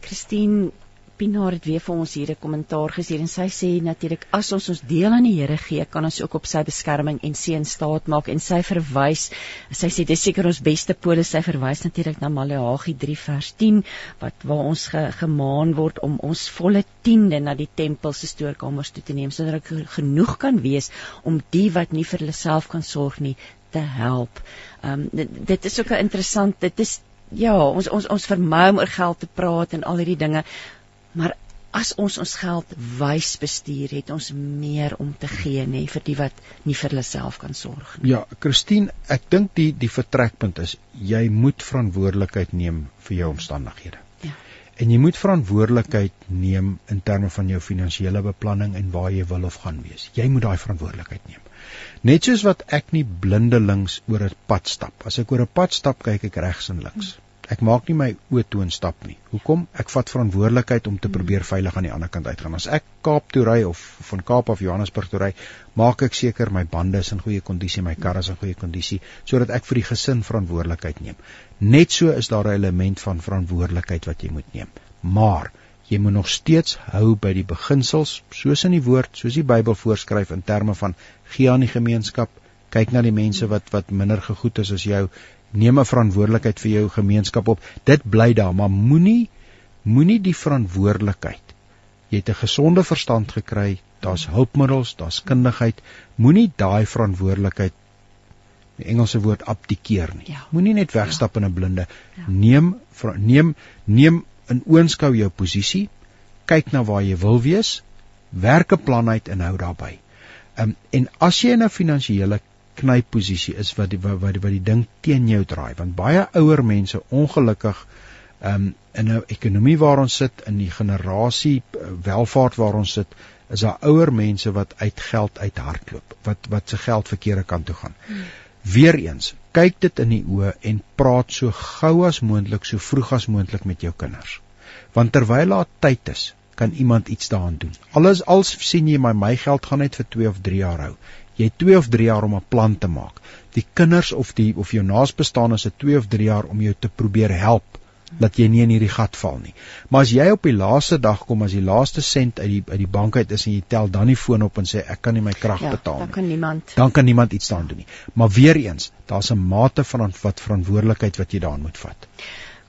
Christine Pinaar het weer vir ons hier 'n kommentaar gestuur en sy sê natuurlik as ons ons deel aan die Here gee, kan ons ook op sy beskerming en seën staat maak en sy verwys. Sy sê dis seker ons beste polis. Sy verwys natuurlik na Maleagi 3 vers 10 wat waar ons ge, gemaan word om ons volle tiende na die tempel se stoorkamers toe te neem sodat ek genoeg kan wees om die wat nie vir hulle self kan sorg nie te help. Ehm um, dit, dit is ook 'n interessant dit is Ja, ons ons ons vermy om oor geld te praat en al hierdie dinge, Maar as ons ons geld wys bestuur, het ons meer om te gee nê vir die wat nie vir hulle self kan sorg nie. Ja, Christine, ek dink die die vertrekpunt is jy moet verantwoordelikheid neem vir jou omstandighede. Ja. En jy moet verantwoordelikheid neem in terme van jou finansiële beplanning en waar jy wil of gaan wees. Jy moet daai verantwoordelikheid neem. Net soos wat ek nie blindelings oor 'n pad stap. As ek oor 'n pad stap, kyk ek regs en links. Hmm Ek maak nie my en stap nie. Hoekom? Ek vat verantwoordelikheid om te probeer veilig aan die ander kant uitgaan. As ek Kaap toe ry of van Kaap af Johannesburg toe ry, maak ek seker my bande is in goeie kondisie, my kar is in goeie kondisie, sodat ek vir die gesin verantwoordelikheid neem. Net so is daar 'n element van verantwoordelikheid wat jy moet neem. Maar jy moet nog steeds hou by die beginsels, soos in die woord, soos die Bybel voorskryf in terme van gee aan die gemeenskap, kyk na die mense wat wat minder gegoed is as jou neem 'n verantwoordelikheid vir jou gemeenskap op. Dit bly daar, maar moenie moenie die verantwoordelikheid. Jy het 'n gesonde verstand gekry, daar's hulpmiddels, daar's kundigheid. Moenie daai verantwoordelikheid die Engelse woord abdikeer nie. Ja. Moenie net wegstap ja. in 'n blinde. Ja. Neem neem neem in oënskou jou posisie. Kyk na waar jy wil wees. Werk 'n plan uit en hou daarby. Um, en as jy in 'n finansiële knypposisie is wat die, wat wat die ding teen jou draai want baie ouer mense ongelukkig um, in 'n ekonomie waar ons sit in die generasie uh, welvaart waar ons sit is daar ouer mense wat uit geld uithardloop wat wat se geld verkeerde kant toe gaan. Hmm. Weereens, kyk dit in die oë en praat so gou as moontlik, so vroeg as moontlik met jou kinders. Want terwyl daar tyd is, kan iemand iets daaraan doen. Alles als sien jy my my geld gaan net vir 2 of 3 jaar hou. Jy het 2 of 3 jaar om 'n plan te maak. Die kinders of die of jou naasbestaan is 'n 2 of 3 jaar om jou te probeer help dat jy nie in hierdie gat val nie. Maar as jy op die laaste dag kom as die laaste sent uit die uit die bank uit is en jy tel dan die foon op en sê ek kan nie my krag ja, betaal nie. Dan kan niemand. Dan kan niemand iets daaraan doen nie. Maar weer eens, daar's 'n mate van wat verantwoordelikheid wat jy daaraan moet vat.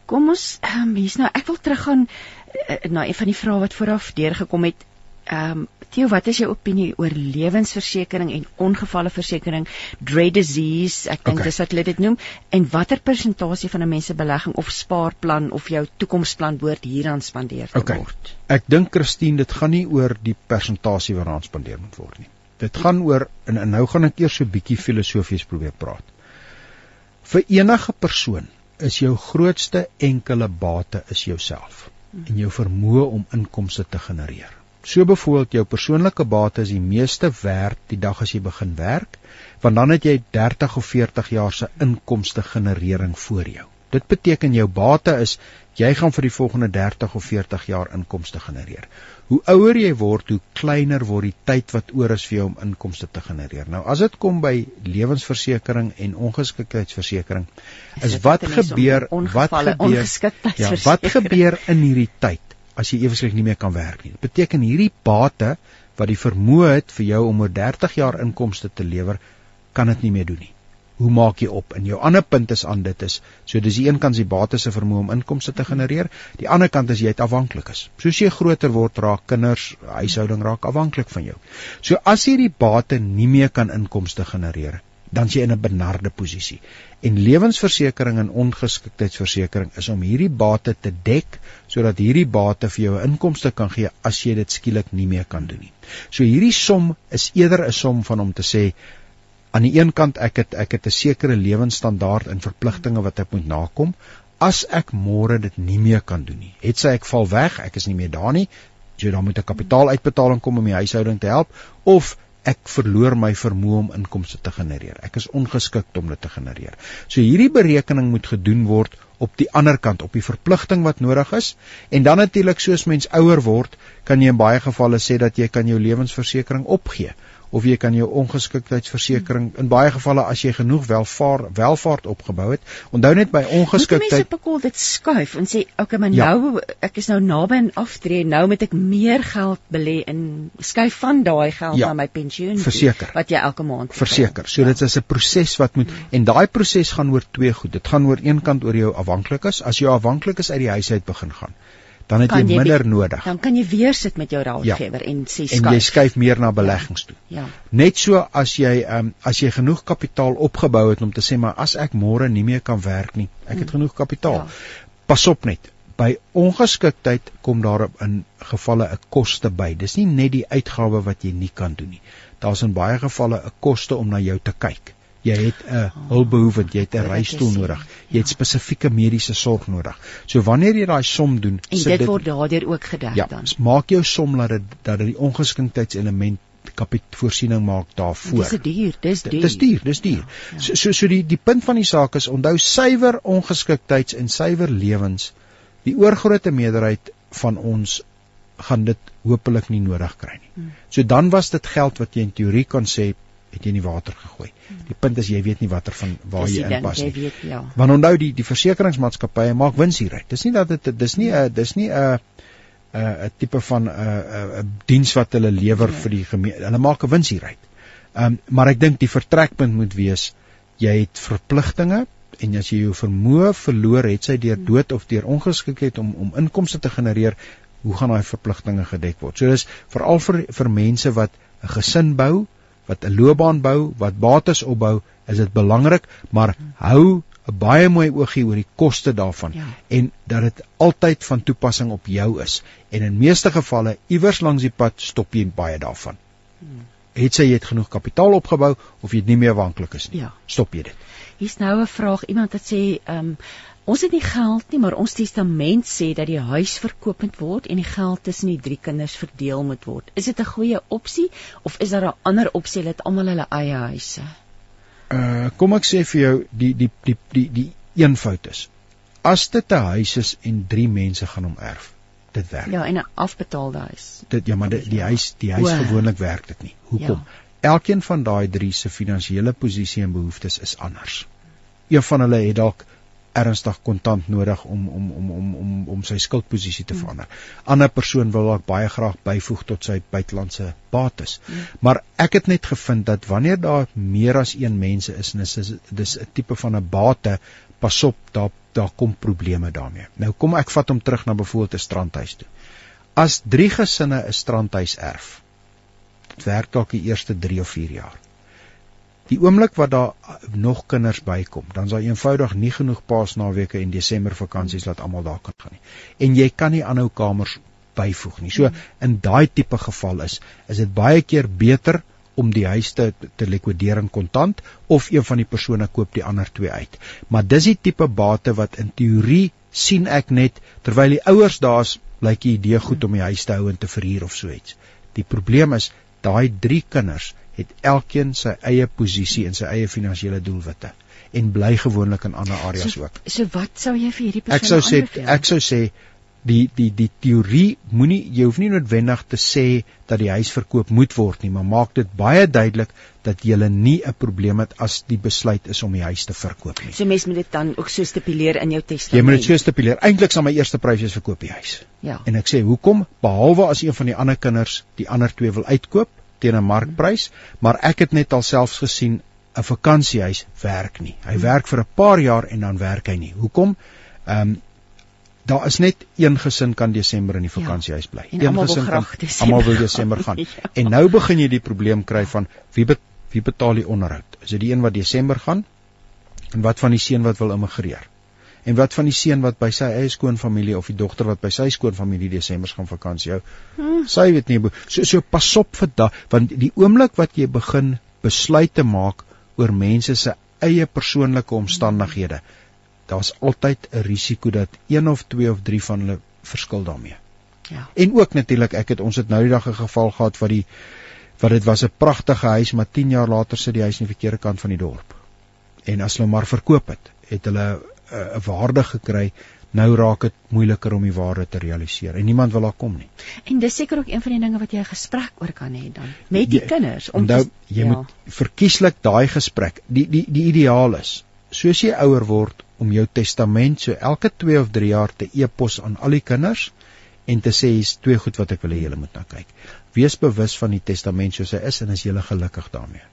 Kom ons, um, hier's nou ek wil teruggaan uh, na een van die vrae wat vooraf deurgekom het. Ehm um, Theo, wat is jou opinie oor lewensversekering en ongevalleversekering, dread disease, ek dink okay. dis wat hulle dit noem, en watter persentasie van 'n mens se belegging of spaarplan of jou toekomsplan behoort hieraan spandeer te okay. word? Ek dink Christine, dit gaan nie oor die persentasie waaraan spandeer moet word nie. Dit gaan oor en, en nou gaan ek eers so 'n bietjie filosofies probeer praat. Vir enige persoon is jou grootste enkele bate is jouself en jou vermoë om inkomste te genereer. So byvoorbeeld jou persoonlike bate is die meeste werd die dag as jy begin werk, want dan het jy 30 of 40 jaar se inkomste generering voor jou. Dit beteken jou bate is jy gaan vir die volgende 30 of 40 jaar inkomste genereer. Hoe ouer jy word, hoe kleiner word die tyd wat oor is vir jou om inkomste te genereer. Nou as dit kom by lewensversekering en ongeskiktheidsversekering, is wat gebeur wat gebeur ja, wat gebeur in hierdie tyd? As jy eweslik nie meer kan werk nie. Dit beteken hierdie bate wat die vermoë het vir jou om oor 30 jaar inkomste te lewer, kan dit nie meer doen nie. Hoe maak jy op? En jou ander punt is aan dit is, so dis die een kant die bate se vermoë om inkomste te genereer, die ander kant is jy het afhanklik is. Soos jy groter word, raak kinders, huishouding raak afhanklik van jou. So as hierdie bate nie meer kan inkomste genereer, dan jy in 'n benarde posisie. En lewensversekering en ongeskiktheidsversekering is om hierdie bate te dek sodat hierdie bate vir jou 'n inkomste kan gee as jy dit skielik nie meer kan doen nie. So hierdie som is eerder 'n som van om te sê aan die een kant ek het ek het 'n sekere lewensstandaard en verpligtinge wat ek moet nakom as ek môre dit nie meer kan doen nie. Het sy ek val weg, ek is nie meer daar nie, so dan moet 'n kapitaaluitbetaling kom om die huishouding te help of ek verloor my vermoë om inkomste te genereer. Ek is ongeskik om dit te genereer. So hierdie berekening moet gedoen word op die ander kant op die verpligting wat nodig is en dan natuurlik soos mens ouer word kan jy in baie gevalle sê dat jy kan jou lewensversekering opgee of jy kan jou ongeskiktheidsversekering in baie gevalle as jy genoeg welvaart welvaart opgebou het. Onthou net by ongeskiktheid Mense bekol dit skuif en sê okay, maar ja. nou ek is nou naby aan aftree, nou moet ek meer geld belê in skuif van daai geld ja. na my pensioen verseker wat jy elke maand verseker. So ja. dit is 'n proses wat moet en daai proses gaan oor twee goed. Dit gaan oor een kant oor jou afhanklikes. As jy afhanklik is uit die huis uit begin gaan dan het jy, jy minder jy, nodig. Dan kan jy weer sit met jou raadgewer ja. en sê skuif. En jy skuif meer na beleggings toe. Ja. Net so as jy ehm um, as jy genoeg kapitaal opgebou het om te sê maar as ek môre nie meer kan werk nie, ek het hmm. genoeg kapitaal. Ja. Pas op net. By ongeskiktheid kom daar in gevalle 'n koste by. Dis nie net die uitgawe wat jy nie kan doen nie. Daar's in baie gevalle 'n koste om na jou te kyk jy het 'n hulpbehoewend, jy het 'n reistool nodig, jy het spesifieke mediese sorg nodig. So wanneer jy daai som doen, en dit, dit word daardeur ook gedek ja, dan. Ja, maak jou som dat dit dat dit die ongeskiktheidselement kapitaalvoorsiening maak daarvoor. Dis duur, dis duur. Dis duur, dis duur. Ja, ja. So so so die die punt van die saak is onthou suiwer ongeskiktheids en suiwer lewens. Die oorgrootste meerderheid van ons gaan dit hopelik nie nodig kry nie. Hmm. So dan was dit geld wat jy in teorie kan sê het jy in die water gegooi. Die punt is jy weet nie watter van waar jy inpas nie. Weet, ja. Want onthou die die versekeringsmaatskappye maak wins hieruit. Dis nie dat dit dis nie 'n dis nie 'n 'n 'n tipe van 'n 'n diens wat hulle lewer ja. vir die gemeen. Hulle maak 'n wins hieruit. Ehm um, maar ek dink die vertrekpunt moet wees jy het verpligtinge en as jy jou vermoë verloor het sy deur dood of deur ongeskiktheid om om inkomste te genereer, hoe gaan daai verpligtinge gedek word? So dis veral vir vir mense wat 'n gesin bou, wat 'n loopbaan bou, wat bates opbou, is dit belangrik, maar hou 'n baie mooi oogie oor die koste daarvan ja. en dat dit altyd van toepassing op jou is. En in meeste gevalle iewers langs die pad stop jy baie daarvan. Hmm. Het sy jy het genoeg kapitaal opgebou of jy nie meer afhanklik is nie. Ja. Stop jy dit. Hier's nou 'n vraag iemand wat sê ehm um, Ons het nie geld nie, maar ons testament sê dat die huis verkoop moet word en die geld tussen die drie kinders verdeel moet word. Is dit 'n goeie opsie of is daar 'n ander opsie dat almal hulle eie huise? Uh kom ek sê vir jou die die die die die eenvoud is. As dit 'n huis is en drie mense gaan hom erf, dit werk. Ja, en 'n afbetaalde huis. Dit ja, maar die, die huis die huis gewoonlik werk dit nie. Hoekom? Ja. Elkeen van daai drie se finansiële posisie en behoeftes is anders. Een van hulle het dalk ernstig kontant nodig om om om om om om sy skuldposisie te verander. Ander persoon wil dalk baie graag byvoeg tot sy buitelandse bates. Maar ek het net gevind dat wanneer daar meer as een mense is en dis dis 'n tipe van 'n bate, pas op, daar daar kom probleme daarmee. Nou kom ek vat hom terug na byvoorbeeld 'n strandhuis toe. As drie gesinne 'n strandhuis erf, dit werk dalk die eerste 3 of 4 jaar Die oomblik wat daar nog kinders bykom, dan is daar eenvoudig nie genoeg paasnaweke en Desember vakansies dat almal daar kan gaan nie. En jy kan nie aanhou kamers byvoeg nie. So in daai tipe geval is is dit baie keer beter om die huis te te likwideer in kontant of een van die persone koop die ander twee uit. Maar dis die tipe bate wat in teorie sien ek net terwyl die ouers daar's lyk die idee goed om die huis te hou en te verhuur of so iets. Die probleem is daai drie kinders het elkeen sy eie posisie en sy eie finansiële doelwitte en bly gewoonlik in ander areas so, ook. So wat sou jy vir hierdie persoon Ek sou sê ek sou sê die die die teorie moenie jy hoef nie noodwendig te sê dat die huis verkoop moet word nie, maar maak dit baie duidelik dat jy nie 'n probleem het as die besluit is om die huis te verkoop nie. So mens moet dit dan ook so stipuleer in jou testament. Jy moet dit so stipuleer. Eintlik sal my eerste prys wees verkoop die huis. Ja. En ek sê hoekom? Behalwe as een van die ander kinders die ander twee wil uitkoop, teen 'n markprys, maar ek het net alselfs gesien 'n vakansiehuis werk nie. Hy werk vir 'n paar jaar en dan werk hy nie. Hoekom? Ehm um, daar is net een gesin kan Desember in die ja. vakansiehuis bly. Ja, een gesin kan almal wil Desember gaan. ja. En nou begin jy die probleem kry van wie be, wie betaal die onderhoud? Is dit die een wat Desember gaan? En wat van die seun wat wil immigreer? En wat van die seun wat by sy eie skoonfamilie of die dogter wat by sy skoonfamilie Desember gaan vakansie hou? Hmm. Sy weet nie. So so pas op vir daai want die oomblik wat jy begin besluite maak oor mense se eie persoonlike omstandighede, daar's altyd 'n risiko dat een of twee of drie van hulle verskil daarmee. Ja. En ook natuurlik, ek het ons het nou die dag 'n geval gehad wat die wat dit was 'n pragtige huis, maar 10 jaar later sit die huis aan die verkeerde kant van die dorp. En as hulle maar verkoop het, het hulle 'n uh, waarde gekry. Nou raak dit moeiliker om die waarde te realiseer en niemand wil daar kom nie. En dis seker ook een van die dinge wat jy 'n gesprek oor kan hê dan met die jy, kinders om nou jy ja. moet verkieslik daai gesprek. Die die die ideaal is soos jy ouer word om jou testament so elke 2 of 3 jaar te e-pos aan al die kinders en te sê hier's twee goed wat ek wil hê julle moet na kyk. Wees bewus van die testament soos hy is en is julle gelukkig daarmee.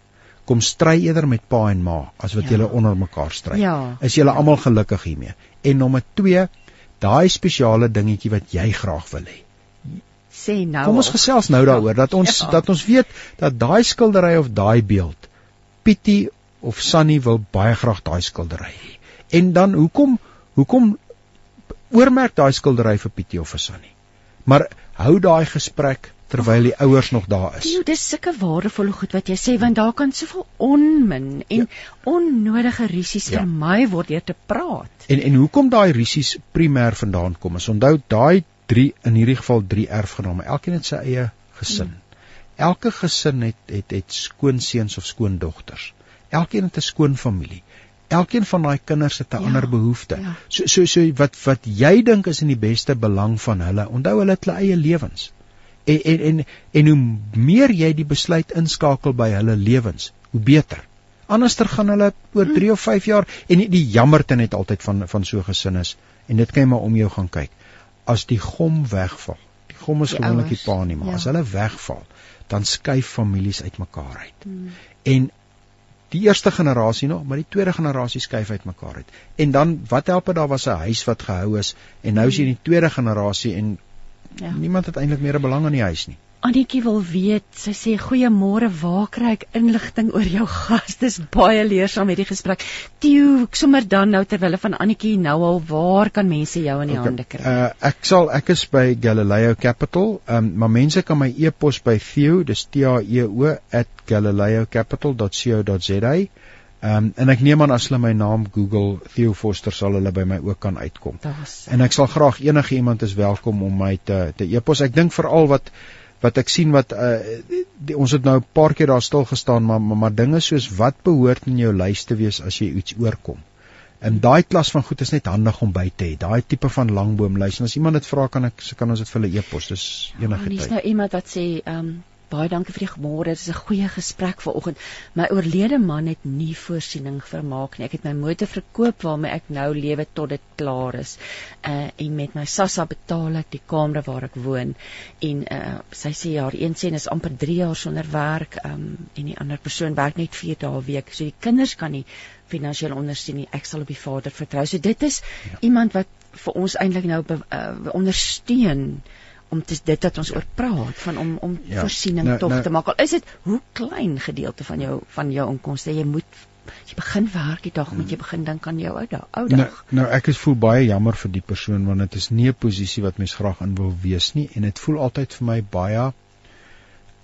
Kom stry eerder met pa en ma as wat ja. julle onder mekaar stry. Ja. Is julle almal gelukkig hiermee? En nommer 2, daai spesiale dingetjie wat jy graag wil hê. Sê nou. Kom ons gesels nou daaroor dat ons ja. dat ons weet dat daai skildery of daai beeld Pietie of Sunny wil baie graag daai skildery hê. En dan hoekom hoekom oormerk daai skildery vir Pietie of vir Sunny? Maar hou daai gesprek terwyl die ouers nog daar is. Dit is sulke waardevolle goed wat jy sê want daar kan soveel onmin en ja. onnodige risies ja. vermy word deur te praat. En en hoekom daai risies primêr vandaan kom? Is onthou daai 3 in hierdie geval 3 erfgename. Elkeen het sy eie gesin. Hmm. Elke gesin het het het skoonseuns of skoondogters. Elkeen het 'n skoonfamilie elkeen van daai kinders het 'n ja, ander behoefte. Ja. So so so wat wat jy dink is in die beste belang van hulle. Onthou hulle het hulle eie lewens. En en en en hoe meer jy die besluit inskakel by hulle lewens, hoe beter. Anderster gaan hulle oor 3 of 5 jaar en die, die jammerte net altyd van van so gesin is en dit kan jy maar om jou gaan kyk. As die gom wegval. Die gom is gewoonlik die pa nie, maar ja. as hulle wegval, dan skuif families uitmekaar uit. Hmm. En die eerste generasie nog, maar die tweede generasie skuif uitmekaar uit. En dan wat help dit daar was 'n huis wat gehou is en nou is jy in die tweede generasie en ja. niemand het eintlik meer 'n belang aan die huis nie. Annetjie wil weet, sy sê goeiemôre, waar kry ek inligting oor jou gas? Dis baie leersaam met die gesprek. Tieu, sommer dan nou terwyl van Annetjie nou al, waar kan mense jou in die okay. hande kry? Uh ek sal ek is by Galileo Capital. Um maar mense kan my e-pos by Theo, dis T A E O @galileocapital.co.za. Um en ek neem aan as hulle my naam Google Theo Foster sal hulle by my ook kan uitkom. En ek sal graag enige iemand is welkom om my te te e-pos. Ek dink veral wat wat ek sien wat uh, die, ons het nou 'n paar keer daar stil gestaan maar, maar maar dinge soos wat behoort in jou lys te wees as jy iets oorkom. En daai klas van goed is net handig om by te hê. Daai tipe van langboomlys. En as iemand dit vra kan ek kan ons dit vir hulle e-pos. Dis enige tyd. Dis nou iemand wat sê ehm um, baie dankie vir die môre. Dit is 'n goeie gesprek vanoggend. My oorlede man het nie voorsiening vermaak nie. Ek het my motor verkoop waarmee ek nou lewe tot dit klaar is. Uh en met my SASSA betaal ek die kamer waar ek woon. En uh sy sê haar een sê is amper 3 jaar sonder werk. Um en die ander persoon werk net 4 dae 'n week. So die kinders kan nie finansiëel ondersteun nie. Ek sal op die vader vertrou. So dit is ja. iemand wat vir ons eintlik nou uh, ondersteun om te, dit wat ons oor praat van om om ja, voorsiening nou, tog nou, te maak. Al is dit hoe klein gedeelte van jou van jou inkomste jy moet jy begin werk die dag moet jy begin dink aan jou ou dag. Ou dag. Nou, nou ek is voel baie jammer vir die persoon want dit is nie 'n posisie wat mens graag in wil wees nie en dit voel altyd vir my baie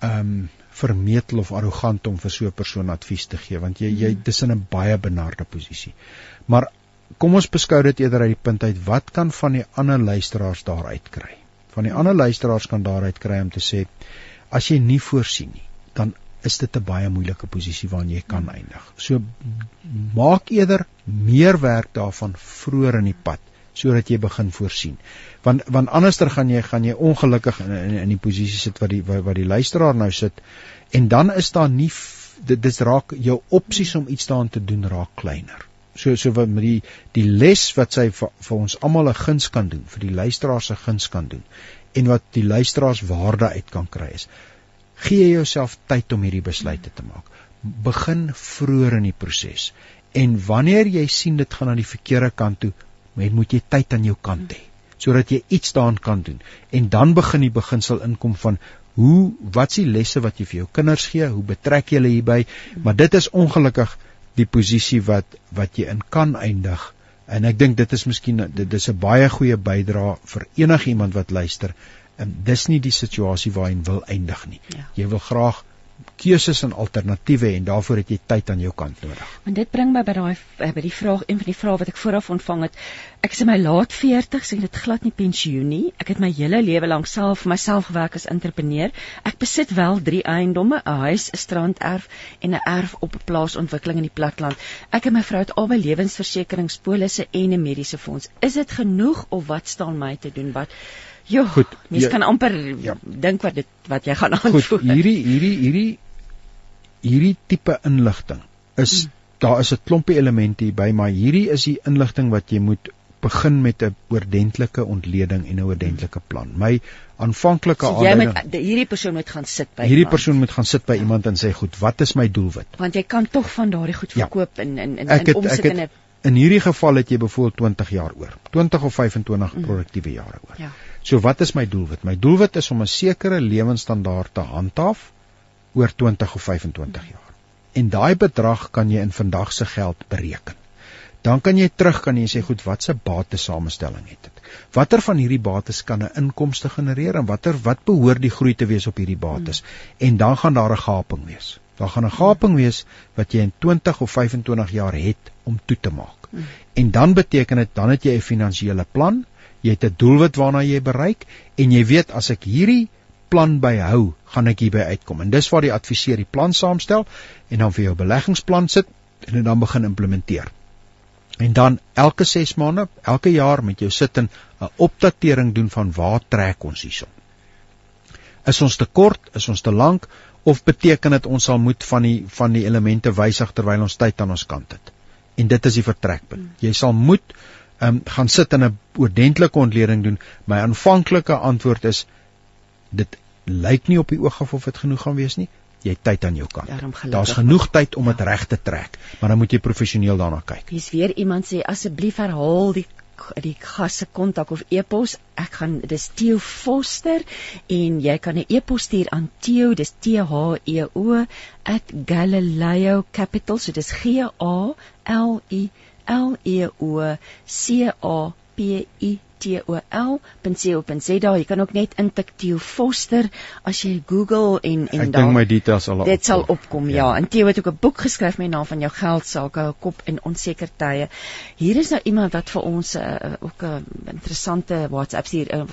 ehm um, vermetel of arrogant om vir so 'n persoon advies te gee want jy jy hmm. dis in 'n baie benarde posisie. Maar kom ons beskou dit eerder uit die punt uit wat kan van die ander luisteraars daar uitkry? Van die ander luisteraars kan daaruit kry om te sê as jy nie voorsien nie, dan is dit 'n baie moeilike posisie waarin jy kan eindig. So maak eerder meer werk daarvan vroeër in die pad sodat jy begin voorsien. Want want anderster gaan jy gaan jy ongelukkig in in, in die posisie sit wat die wat, wat die luisteraar nou sit en dan is daar nie dit dis raak jou opsies om iets daaraan te doen raak kleiner so so wat met die die les wat sy vir, vir ons almal 'n guns kan doen, vir die luisteraars se guns kan doen en wat die luisteraars waarde uit kan kry is. Gee jouself tyd om hierdie besluite te maak. Begin vroeër in die proses. En wanneer jy sien dit gaan aan die verkeerde kant toe, moet jy tyd aan jou kant hê sodat jy iets daaraan kan doen. En dan begin die beginsel inkom van Hoe wat s'ie lesse wat jy vir jou kinders gee? Hoe betrek jy hulle hierby? Maar dit is ongelukkig die posisie wat wat jy in kan eindig. En ek dink dit is miskien dit is 'n baie goeie bydrae vir enigiemand wat luister. En dis nie die situasie waarin wil eindig nie. Ja. Jy wil graag keuses en alternatiewe en daarvoor het jy tyd aan jou kant nodig. Want dit bring my by daai eh, by die vraag, een van die vrae wat ek vooraf ontvang het. Ek is in my laat 40s en dit glad nie pensioen nie. Ek het my hele lewe lank self vir myself gewerk as entrepreneur. Ek besit wel 3 eiendomme, 'n huis, 'n stranderf en 'n erf op 'n plaasontwikkeling in die platland. Ek en my vrou het albei lewensversekeringspolisse en 'n mediese fonds. Is dit genoeg of wat staan my te doen? Wat Jo, goed. Mens ja, kan amper ja. dink wat dit wat jy gaan antwoord. Goed, hierdie hierdie hierdie hierdie tipe inligting is hmm. daar is 'n klompie elemente hier by, maar hierdie is die inligting wat jy moet begin met 'n oordentlike ontleding en 'n oordentlike plan. My aanvanklike so jy moet hierdie persoon moet gaan sit by hierdie iemand. persoon moet gaan sit by ja. iemand en sê goed, wat is my doelwit? Want jy kan tog van daardie goed ja. verkoop ja. in in in in omsit in 'n In hierdie geval het jy byvoorbeeld 20 jaar oor. 20 of 25 mm. produktiewe jare oor. Ja. So wat is my doelwit? My doelwit is om 'n sekere lewenstandaard te handhaaf oor 20 of 25 jaar. En daai bedrag kan jy in vandag se geld bereken. Dan kan jy terug kan jy sê goed, wat se batesamestelling het dit? Watter van hierdie bates kan 'n inkomste genereer en watter wat behoort die groei te wees op hierdie bates? Mm. En dan gaan daar 'n gaping wees. Daar gaan 'n gaping wees wat jy in 20 of 25 jaar het om toe te maak. Mm. En dan beteken dit dan het jy 'n finansiële plan jy het 'n doelwit waarna jy bereik en jy weet as ek hierdie plan byhou, gaan ek hierby uitkom. En dis waar die adviseur die plan saamstel en dan vir jou beleggingsplan sit en dit dan begin implementeer. En dan elke 6 maande, elke jaar met jou sit en 'n opdatering doen van waar trek ons hierson. Is ons te kort, is ons te lank of beteken dit ons sal moet van die van die elemente wysig terwyl ons tyd aan ons kant het? En dit is die vertrekpunt. Jy sal moet um, gaan sit en 'n oordentlike ontleding doen. My aanvanklike antwoord is dit lyk nie op die oog af of dit genoeg gaan wees nie. Jy het tyd aan jou kant. Daar's genoeg tyd om dit ja. reg te trek, maar dan moet jy professioneel daarna kyk. Hier's weer iemand sê asseblief herhaal die die gasse kontak of e-pos. Ek gaan dis Theo Foster en jy kan 'n e-pos stuur aan Theo, dis T H E O @galileo capital, so dis G A L I L E O C A P I tol.co.za. Jy kan ook net intik Theo Foster as jy Google en en Ek dink my details sal Dit sal opkom. Ja, ja. en Theo het ook 'n boek geskryf met die naam van jou geld sake, 'n kop in onseker tye. Hier is nou iemand wat vir ons uh, ook 'n interessante WhatsApp stuur. Uh,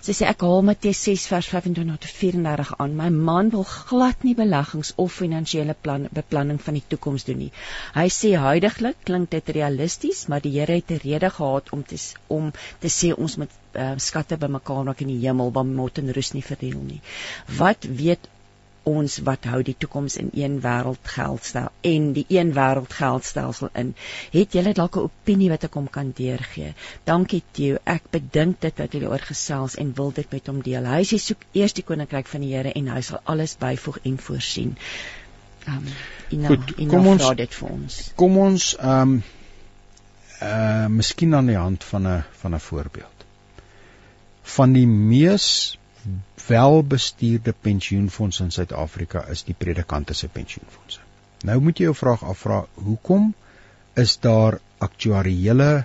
sy sê ek haal Matteus 6 vers 25 tot 34 aan. My man wil glad nie beleggings of finansiële plan beplanning van die toekoms doen nie. Hy sê huidigelik klink dit realisties, maar die Here het 'n rede gehad om te om te sê ons moet uh, skatte bymekaar maak in die hemel waar mot en rus nie verdeel nie. Wat weet ons wat hou die toekoms in een wêreld geldstel en die een wêreld geldstelsel in. Het jy dalk 'n opinie wat ek hom kan deurgee? Dankie Theo. Ek bedink dit wat jy oor gesels en wil dit met hom deel. Hy sê soek eers die koninkryk van die Here en hy sal alles byvoeg en voorsien. Um, Ina, Goed, Ina kom ons dit vir ons. Kom ons um, uh miskien aan die hand van 'n van 'n voorbeeld. Van die mees welbestuurde pensioenfonds in Suid-Afrika is die predikante se pensioenfonds. Nou moet jy jou vraag afvra, hoekom is daar aktuariële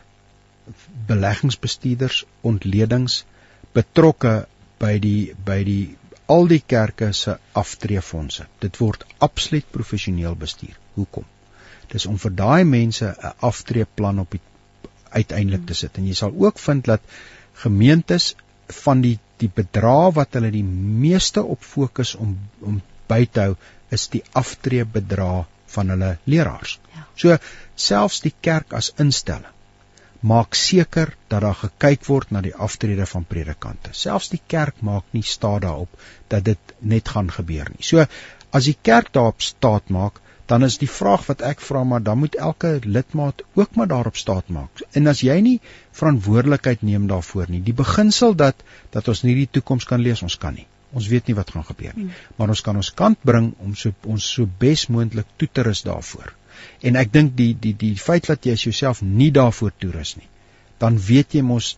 beleggingsbestuurders ontledings betrokke by die by die al die kerke se aftreefondse. Dit word absoluut professioneel bestuur. Hoekom? Dis om vir daai mense 'n aftreeplan op die uiteindelik te sit. En jy sal ook vind dat gemeentes van die die bedrag wat hulle die meeste op fokus om om by te hou is die aftreebedrag van hulle leraars. Ja. So selfs die kerk as instelling maak seker dat daar gekyk word na die aftrede van predikante. Selfs die kerk maak nie staat daarop dat dit net gaan gebeur nie. So as die kerk daarop staat maak, dan is die vraag wat ek vra maar dan moet elke lidmaat ook maar daarop staat maak. En as jy nie verantwoordelikheid neem daarvoor nie, die beginsel dat dat ons nie die toekoms kan lees, ons kan nie. Ons weet nie wat gaan gebeur nie. Hmm. Maar ons kan ons kant bring om so ons so bes moontlik toe te rus daarvoor. En ek dink die die die feit dat jy jouself nie daarvoor toerus nie, dan weet jy mos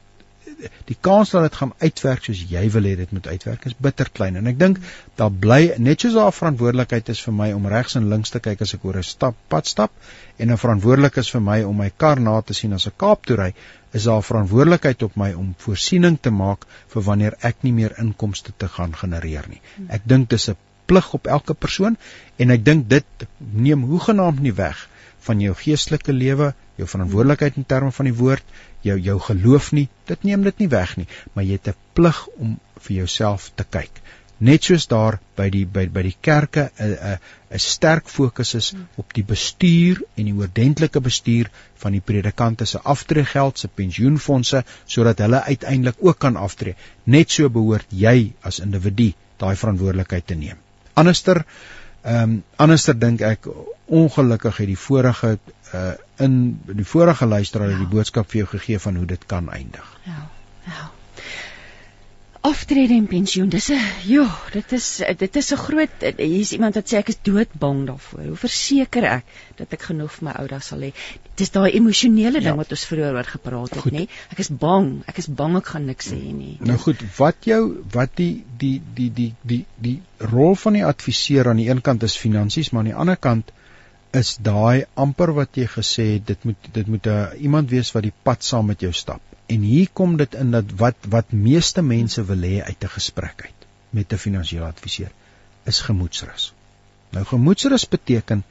die kans dat dit gaan uitwerk soos jy wil hê dit moet uitwerk is bitter klein. En ek dink daar bly net soos daar verantwoordelikheid is vir my om regs en links te kyk as ek oor 'n stap pad stap en 'n verantwoordelik is vir my om my kar na te sien as ek Kaap toe ry is daar verantwoordelikheid op my om voorsiening te maak vir wanneer ek nie meer inkomste te gaan genereer nie. Ek dink dis 'n plig op elke persoon en ek dink dit neem hoegenaamd nie weg van jou geestelike lewe, jou verantwoordelikheid in terme van die woord, jou jou geloof nie. Dit neem dit nie weg nie, maar jy het 'n plig om vir jouself te kyk. Net soos daar by die by by die kerke 'n 'n 'n sterk fokus is op die bestuur en die oordentlike bestuur van die predikante se aftreegeld, se pensioenfonde sodat hulle uiteindelik ook kan aftree. Net so behoort jy as individu daai verantwoordelikheid te neem. Anderster Ehm um, anderster dink ek ongelukkig het die vorige uh in die vorige luisteraar ja. die boodskap vir jou gegee van hoe dit kan eindig. Ja. Ja. Aftrede en pensioen, dis 'n ja, dit is dit is 'n groot hier's iemand wat sê ek is doodbang daarvoor. Hoe verseker ek dat ek genoeg vir my ou dae sal hê? Dis daai emosionele ja. ding wat ons vroeër oor gepraat het, nê? Ek is bang, ek is bang ek gaan niks hê nie. Nou goed, wat jou wat die die die die die die rol van die adviseur aan die een kant is finansies, maar aan die ander kant is daai amper wat jy gesê het, dit moet dit moet 'n uh, iemand wees wat die pad saam met jou stap. En hier kom dit in dat wat wat meeste mense wil hê uit 'n gesprek uit met 'n finansiële adviseur is gemoedsrus. Nou gemoedsrus beteken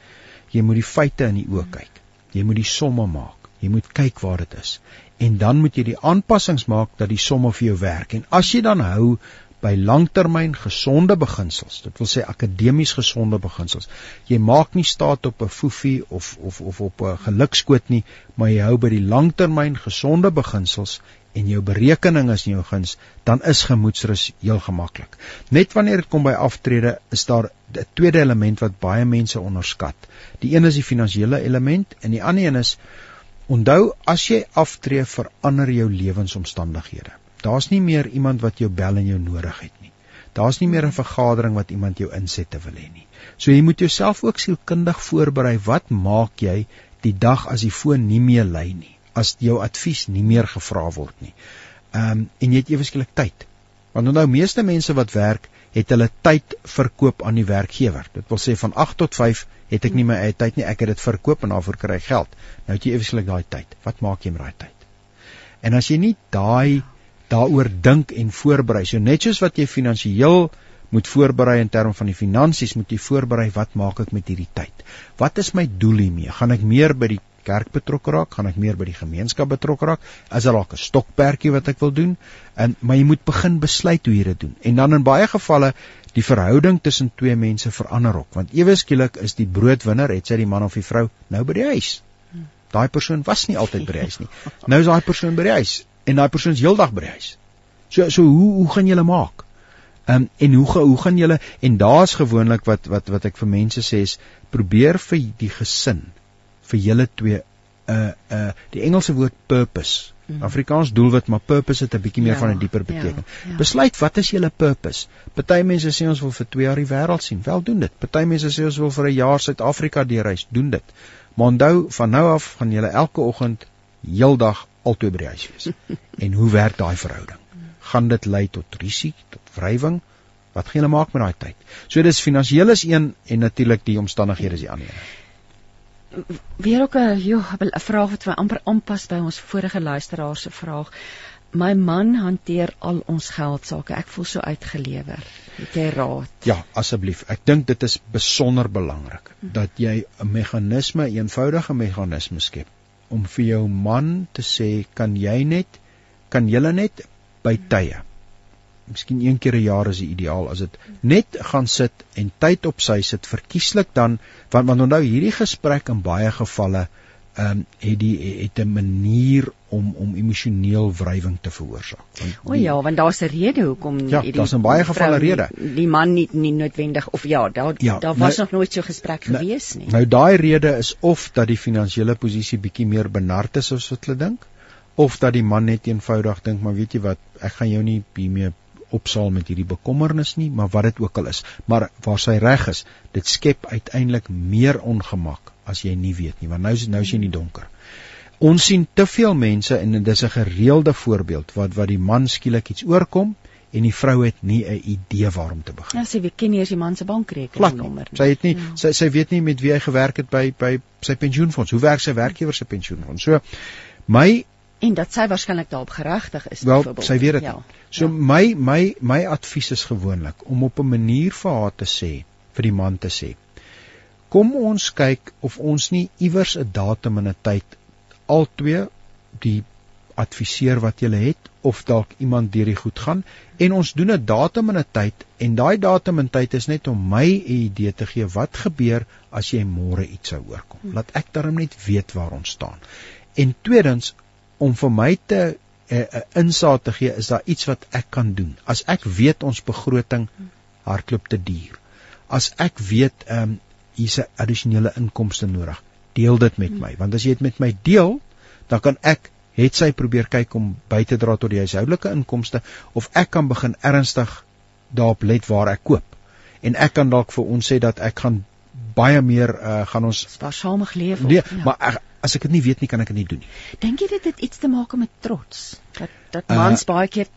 jy moet die feite in die oë kyk. Jy moet die somme maak. Jy moet kyk waar dit is. En dan moet jy die aanpassings maak dat die somme vir jou werk. En as jy dan hou by langtermyn gesonde beginsels. Dit wil sê akademies gesonde beginsels. Jy maak nie staat op 'n foefie of of of op 'n gelukskoot nie, maar jy hou by die langtermyn gesonde beginsels en jou berekening is in jou guns, dan is gemoedsrus heel gemaklik. Net wanneer dit kom by aftrede, is daar 'n tweede element wat baie mense onderskat. Die een is die finansiële element en die ander een is onthou as jy aftree verander jou lewensomstandighede. Daar's nie meer iemand wat jou bel en jou nodig het nie. Daar's nie meer 'n vergadering wat iemand jou insette wil hê nie. So jy moet jouself ook sielkundig voorberei. Wat maak jy die dag as die foon nie meer lui nie? As jou advies nie meer gevra word nie. Ehm um, en jy het eweskielik tyd. Want onthou meeste mense wat werk, het hulle tyd verkoop aan die werkgewer. Dit wil sê van 8 tot 5 het ek nie my eie tyd nie, ek het dit verkoop en daarvoor kry ek geld. Nou het jy eweskielik daai tyd. Wat maak jy met daai tyd? En as jy nie daai daaroor dink en voorberei. So net soos wat jy finansiëel moet voorberei in terme van die finansies, moet jy voorberei wat maak ek met hierdie tyd? Wat is my doel hiermee? Gaan ek meer by die kerk betrokke raak? Gaan ek meer by die gemeenskap betrokke raak? Is daar dalk 'n stokperdjie wat ek wil doen? En maar jy moet begin besluit hoe jy dit doen. En dan in baie gevalle die verhouding tussen twee mense verander ook, want ewe skielik is die broodwinner, het sy die man of die vrou nou by die huis. Daai persoon was nie altyd by die huis nie. Nou is daai persoon by die huis en daai persoon is heeldag by die huis. So so hoe hoe gaan julle maak? Ehm um, en hoe hoe gaan julle en daar's gewoonlik wat wat wat ek vir mense sê is probeer vir die gesin vir julle twee 'n uh, eh, 'n uh, eh, die Engelse woord purpose. Mm. Afrikaans doelwit, maar purpose het 'n bietjie meer ja, van 'n dieper betekenis. Ja, ja. Besluit wat is julle purpose? Party mense sê ons wil vir 2 jaar die wêreld sien. Wel doen dit. Party mense sê ons wil vir 'n jaar Suid-Afrika deurreis. Doen dit. Maar onthou, van nou af gaan julle elke oggend heeldag altyd by die huis wees. en hoe werk daai verhouding? Gaan dit lei tot risiko, tot wrywing? Wat gaan julle maak met daai tyd? So dis finansiëel is een en natuurlik die omstandighede is die ander een. Weer ook 'n joh, 'n vraag wat my amper aanpas by ons vorige luisteraar se vraag. My man hanteer al ons geld sake. Ek voel so uitgelewer. Het jy raad? Ja, asseblief. Ek dink dit is besonder belangrik dat jy 'n meganisme, 'n eenvoudige meganisme skep om vir jou man te sê kan jy net kan julle net by tye? Miskien een keer 'n jaar is die ideaal as dit net gaan sit en tyd op sy sit. Verkieslik dan want want onthou hierdie gesprek in baie gevalle ehm um, het die het 'n manier om om emosioneel wrywing te veroorsaak. O ja, want daar's 'n rede hoekom ja, hierdie daar's in baie gevalle rede. Die, die man nie nie noodwendig of ja, daar ja, daar was nou, nog nooit so gesprek nou, gewees nie. Nou daai rede is of dat die finansiële posisie bietjie meer benard is as wat hulle dink of dat die man net eenvoudig dink maar weet jy wat, ek gaan jou nie hiermee opsaal met hierdie bekommernis nie, maar wat dit ook al is. Maar waar sy reg is, dit skep uiteindelik meer ongemak as jy nie weet nie, want nou is nou is jy nie donker. Ons sien te veel mense en dit is 'n gereelde voorbeeld wat wat die man skielik iets oorkom en die vrou het nie 'n idee waar om te begin. Ja, sy weet ken nie eers die man se bankrekeningnommer nie. Sy het nie ja. sy sy weet nie met wie hy gewerk het by by sy pensioenfonds. Hoe werk sy werkgewer se pensioenfonds? So my en dat sy waarskynlik daarop geregtig is wel, sy weet dit. Ja. So ja. my my my advies is gewoonlik om op 'n manier vir haar te sê, vir die man te sê. Kom ons kyk of ons nie iewers 'n datum en 'n tyd albei die adviseer wat jy het of dalk iemand deur die goed gaan en ons doen 'n datum en 'n tyd en daai datum en tyd is net om my 'n idee te gee wat gebeur as jy môre iets sou oorkom. Laat ek darm net weet waar ons staan. En tweedens om vir my te 'n uh, uh, insaag te gee is daar iets wat ek kan doen. As ek weet ons begroting hardloop te duur. As ek weet ehm um, hier's 'n addisionele inkomste nodig. Deel dit met my want as jy dit met my deel, dan kan ek het sy probeer kyk om by te dra tot die huishoudelike inkomste of ek kan begin ernstig daarop let waar ek koop. En ek kan dalk vir ons sê dat ek gaan baie meer uh, gaan ons spaarsamig leef nee, ja. maar ek, as ek dit nie weet nie kan ek dit nie doen nie. Dink jy dit het iets te maak met trots? Dat dat mans uh, baie keer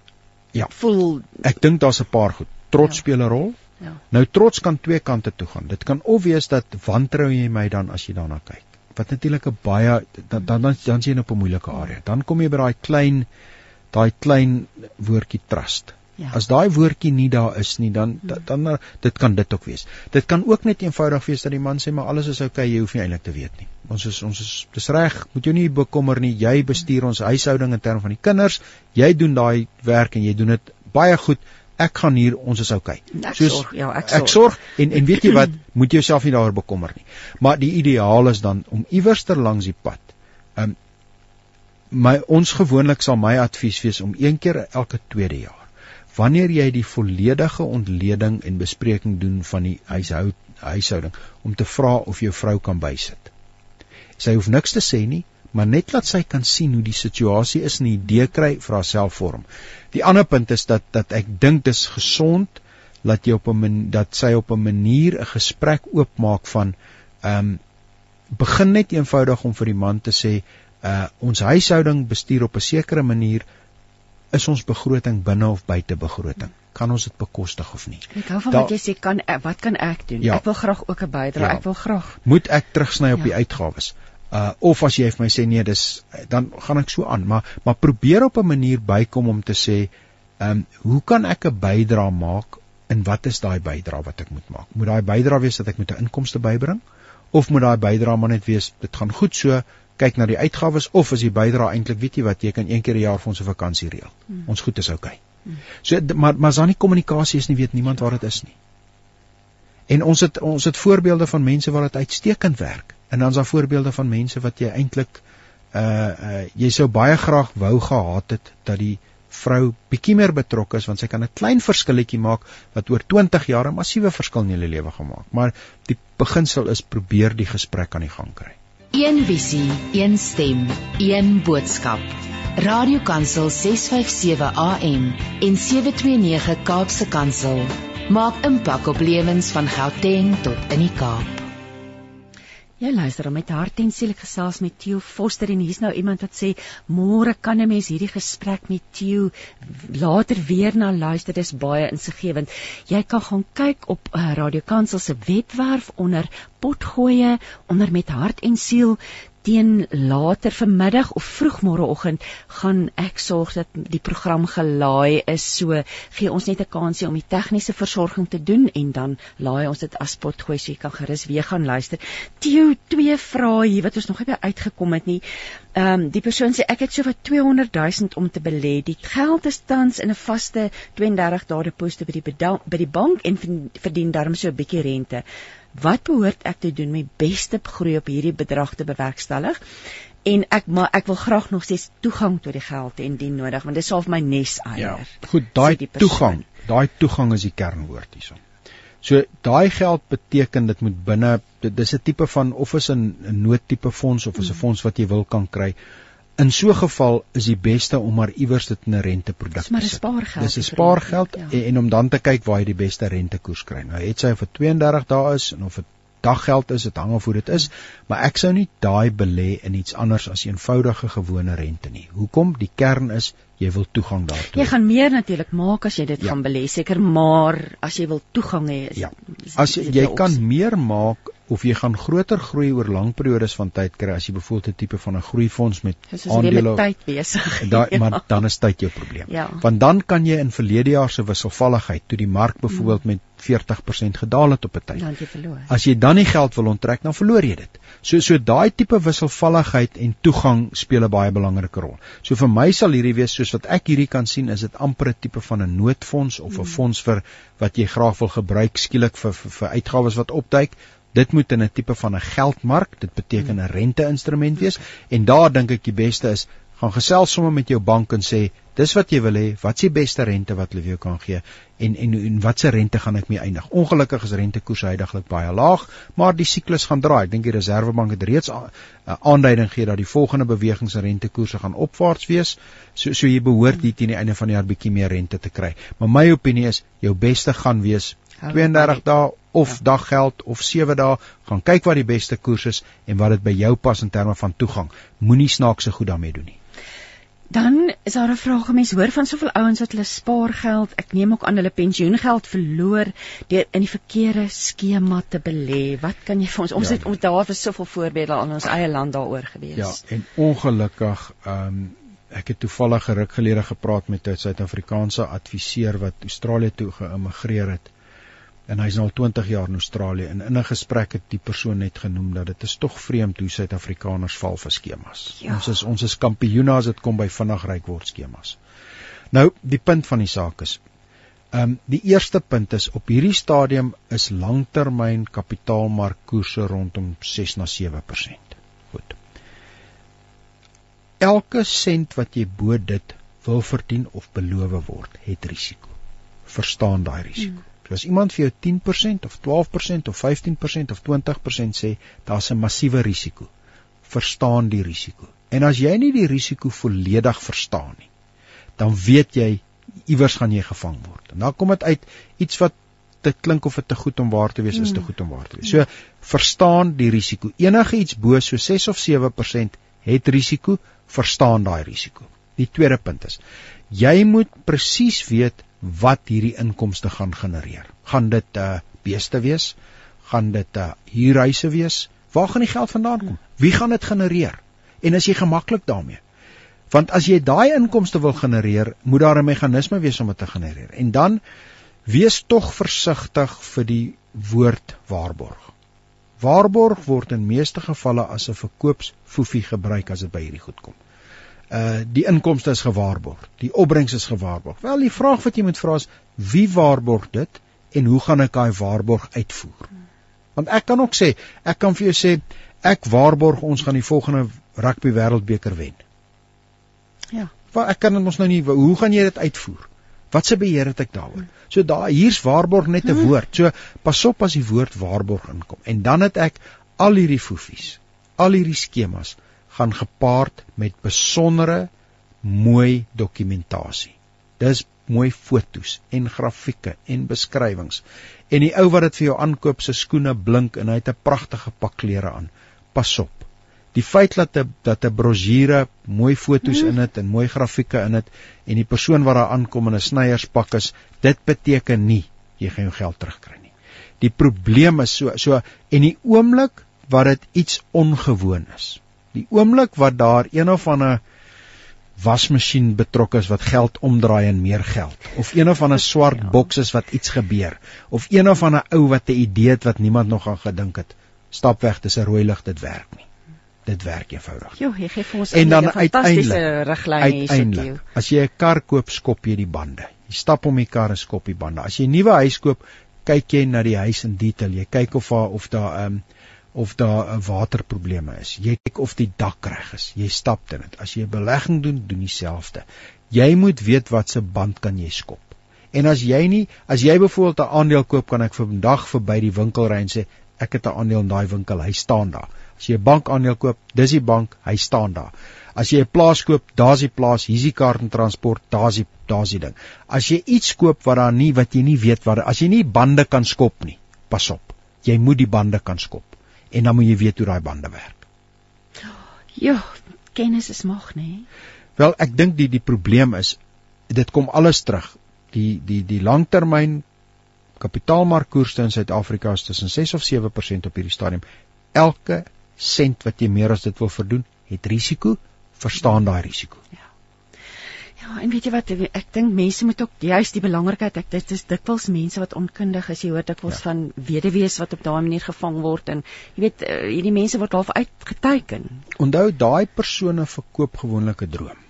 ja. voel Ek dink daar's 'n paar goed. Trots ja. speel 'n rol. Ja. Nou trots kan twee kante toe gaan. Dit kan of wees dat wantrou jy my dan as jy daarna kyk wat natuurlik 'n baie dan dan dan, dan sien op 'n moeilike area. Dan kom jy by daai klein daai klein woordjie trust. Ja. As daai woordjie nie daar is nie, dan dan, dan dit kan dit ook wees. Dit kan ook net eenvoudig wees dat die man sê maar alles is oukei, okay, jy hoef nie eintlik te weet nie. Ons is ons is dis reg, moet jou nie bekommer nie. Jy bestuur ons huishouding in terme van die kinders. Jy doen daai werk en jy doen dit baie goed ek gaan hier ons is. Okay. Soos sorg, ja, ek sorg. Ek sorg en en weet jy wat, moet jy jouself nie daaroor bekommer nie. Maar die ideaal is dan om iewers ter langs die pad. Um my ons gewoonlik sal my advies wees om een keer elke tweede jaar wanneer jy die volledige ontleding en bespreking doen van die huishoud huishouding om te vra of jou vrou kan bysit. Sy hoef niks te sê nie, maar net laat sy kan sien hoe die situasie is en 'n idee kry vir haarself vorm. Die ander punt is dat dat ek dink dis gesond dat jy op 'n dat sy op 'n manier 'n gesprek oopmaak van ehm um, begin net eenvoudig om vir die man te sê uh ons huishouding bestuur op 'n sekere manier is ons begroting binne of buite begroting? Kan ons dit bekostig of nie? Ek hou van da, wat jy sê kan wat kan ek doen? Ja, ek wil graag ook 'n bydrae ja, ek wil graag moet ek terugsny op ja. die uitgawes uh of as jy vir my sê nee dis dan gaan ek so aan maar maar probeer op 'n manier bykom om te sê ehm um, hoe kan ek 'n bydrae maak en wat is daai bydrae wat ek moet maak moet daai bydrae wees dat ek met 'n inkomste bybring of moet daai bydrae maar net wees dit gaan goed so kyk na die uitgawes of is die bydrae eintlik weet jy wat jy kan een keer 'n jaar vir ons 'n vakansie reël hmm. ons goed is oukei okay. hmm. so maar maar as daar nie kommunikasie is nie weet niemand waar dit is nie en ons het ons het voorbeelde van mense waar dit uitstekend werk En dan's daar voorbeelde van mense wat jy eintlik uh uh jy sou baie graag wou gehad het dat die vrou bietjie meer betrokke is want sy kan 'n klein verskilletjie maak wat oor 20 jaar 'n massiewe verskil in julle lewe gemaak. Maar die beginsel is probeer die gesprek aan die gang kry. Een visie, een stem, een boodskap. Radiokansel 657 AM en 729 Kaapse Kansel maak impak op lewens van Gauteng tot in die Kaap. Jy luister met hart en siel gesels met Theo Foster en hier's nou iemand wat sê môre kan 'n mens hierdie gesprek met Theo later weer na luister dis baie insiggewend. Jy kan gaan kyk op uh, Radio Kansel se webwerf onder potgoeie onder met hart en siel teen later vanmiddag of vroegmôreoggend gaan ek sorg dat die program gelaai is. So gee ons net 'n kansie om die tegniese versorging te doen en dan laai ons dit as potgooi so jy kan gerus weer gaan luister. Theo, twee vrae hier wat ons nog nie uitgekom het nie. Ehm um, die persoon sê ek het so wat 200 000 om te belê. Die geld is tans in 'n vaste 32 dae deposito by die by die bank en verdien daarmee so 'n bietjie rente wat behoort ek te doen om die beste groei op hierdie bedrag te bewerkstellig? En ek maar ek wil graag nog steeds toegang tot die geld en dien nodig want dit sal vir my nes eier. Ja, goed, daai toegang, daai toegang is die kernwoord hierson. So daai geld beteken dit moet binne dis 'n tipe van of is 'n noodtipe fonds of is 'n mm. fonds wat jy wil kan kry. In so 'n geval is die beste om maar iewers dit in 'n renteproduk te sit. Dis 'n spaargeld. Ja. en, en om dan te kyk waar jy die beste rentekoers kry. Nou het sy vir 32 dae is en of dit daggeld is, dit hang af hoe dit is, maar ek sou nie daai belê in iets anders as eenvoudige gewone rente nie. Hoekom? Die kern is jy wil toegang daartoe. Jy gaan meer natuurlik maak as jy dit Ja. gaan belê, seker, maar as jy wil toegang hê, is Ja. As dit jy 'n kan meer maak of jy gaan groter groei oor lang periodes van tyd kry as jy byvoorbeeld 'n tipe van 'n groeifonds met soos aandele met tyd besig. daai Ja. maar dan is tyd jou probleem. Ja. Want dan kan jy in verlede jaar se wisselvalligheid toe die mark byvoorbeeld met 40% gedaal het op 'n tyd. dan jy verloor. As jy dan nie geld wil onttrek, dan verloor jy dit. So so daai tipe wisselvalligheid en toegang speel 'n baie belangrike rol. So vir my sal hierdie wees soos wat ek hierdie kan sien, is dit amper 'n tipe van 'n noodfonds of 'n fonds vir wat jy graag wil gebruik skielik vir vir, vir uitgawes wat opduik. Dit moet in 'n tipe van 'n geldmark, dit beteken 'n rente-instrument wees en daar dink ek die beste is gaan gesels sommer met jou bank en sê dis wat jy wil hê, wat die beste rente wat hulle vir jou kan gee en en en watse rente gaan ek mee eindig? Ongelukkig is rentekoerse heidaglik baie laag, maar die siklus gaan draai. Ek dink die Reserwebank het reeds 'n aanduiding gegee dat die volgende bewegings in rentekoerse gaan opwaarts wees. So so jy behoort hier teen die einde van die jaar bietjie meer rente te kry. Maar my opinie is jou beste gaan wees Hou 32 by- dae of daggeld of 7 dae, gaan kyk wat die beste koers is en wat dit by jou pas in terme van toegang. Moenie snaakse goed daarmee doen nie. Dan is daar 'n vraag, mense hoor van soveel ouens wat hulle spaargeld, ek neem ook aan hulle pensioengeld verloor deur in die verkeerde skema te belê. Wat kan jy vir ons ons Ja. het ons daar was soveel voorbeelde al in ons eie land daaroor gewees. Ja, en ongelukkig ehm um, ek het toevallig geruk gelede gepraat met 'n Suid-Afrikaanse adviseur wat Australië toe geïmmigreer het. En hy's nou al 20 jaar in Australië en in 'n gesprek het die persoon net genoem dat dit is tog vreemd hoe Suid-Afrikaners val vir skemas. Ja. Ons is ons is kampioene as dit kom by vinnig ryk word skemas. Nou, die punt van die saak is Ehm um, die eerste punt is op hierdie stadium is langtermyn kapitaalmarkkoerse rondom 6 na 7%. Goed. Elke sent wat jy bo dit wil verdien of beloof word, het risiko. Verstaan daai risiko. Mm. As iemand vir jou 10% of 12% of 15% of 20% sê, daar's 'n massiewe risiko. Verstaan die risiko. En as jy nie die risiko volledig verstaan nie, dan weet jy iewers gaan jy gevang word. En dan kom dit uit iets wat dit klink of dit te goed om waar te wees, is te goed om waar te wees. So verstaan die risiko. Enige iets bo so 6 of 7% het risiko, verstaan daai risiko. Die tweede punt is jy moet presies weet wat hierdie inkomste gaan genereer. Gaan dit 'n uh, beeste wees? Gaan dit 'n uh, huurhuise wees? Waar gaan die geld vandaan kom? Wie gaan dit genereer? En is jy gemaklik daarmee? Want as jy daai inkomste wil genereer, moet daar 'n meganisme wees om dit te genereer. En dan wees tog versigtig vir die woord waarborg. Waarborg word in meeste gevalle as 'n verkoopsfoefie gebruik as dit by hierdie goed kom. Uh die inkomste is gewaarborg, die opbrengs is gewaarborg. Wel die vraag wat jy moet vra is wie waarborg dit en hoe gaan ek daai waarborg uitvoer? Want ek kan ook sê, ek kan vir jou sê ek waarborg ons gaan die volgende rugby wêreldbeker wen. Ja. Maar ek kan dit mos nou nie hoe gaan jy dit uitvoer? Wat se beheer het ek daaroor? So daar hier's waarborg net 'n woord. So pas op as die woord waarborg inkom. En dan het ek al hierdie foefies, al hierdie skemas gaan gepaard met besondere mooi dokumentasie. Dis mooi fotos en grafieke en beskrywings. En die ou wat dit vir jou aankoop se skoene blink en hy het 'n pragtige pak klere aan. Pas op. Die feit dat 'n dat 'n brosjure mooi fotos in dit en mooi grafieke in dit en die persoon wat daar aankom in 'n snyierspak is, dit beteken nie jy gaan jou geld terugkry nie. Die probleem is so so en die oomblik wat dit iets ongewoon is. Die oomblik wat daar een of ander wasmasjien betrokke is wat geld omdraai en meer geld of een of ander swart Ja. boks is wat iets gebeur of een of ander ou wat 'n idee het wat niemand nog aan gedink het stap weg dis 'n rooi lig dit werk nie. Dit werk eenvoudig Jo, jy gee vir ons En dan eintlik 'n fantastiese uiteindelik- riglyne hierso toe. uiteindelik as jy 'n kar koop skop jy die bande. Jy stap om die kar en skop die bande. As jy 'n nuwe huis koop kyk jy na die huis in detail. Jy kyk of daar of daar um, of daar 'n waterprobleme is. Jy kyk of die dak reg is. Jy stap dit. As jy 'n belegging doen, doen dieselfde. Jy moet weet wat se band kan jy skop. En as jy nie, as jy byvoorbeeld 'n aandeel koop, kan ek vandag verby die winkel ry en sê ek het 'n aandeel in daai winkel, hy staan daar. As jy 'n bankaandeel koop, dis die bank, hy staan daar. As jy 'n plaas koop, daar's die plaas, hier's die kaart en transport, daar's die daar's die ding. As jy iets koop wat daar nie wat jy nie weet wat as jy nie bande kan skop nie, pas op. Jy moet die bande kan skop en dan moet jy weet hoe daai bande werk. Ja, kennis is mag, nê? Nee? Wel, ek dink die die probleem is dit kom alles terug. Die die die langtermyn kapitaalmarkkoerste in Suid-Afrika is tussen 6 of 7% op hierdie stadium. Elke sent wat jy meer as dit wil verdoen, het risiko. Verstaan daai risiko. Ja. En weet jy wat ek dink mense moet ook juist die belangrikheid ek dit is dikwels mense wat onkundig is jy hoor dikwels ja. van weduwees wat op daai manier gevang word en jy weet uh, hierdie mense word half uitgeteken. Onthou daai persone verkoop gewoonlik 'n droom.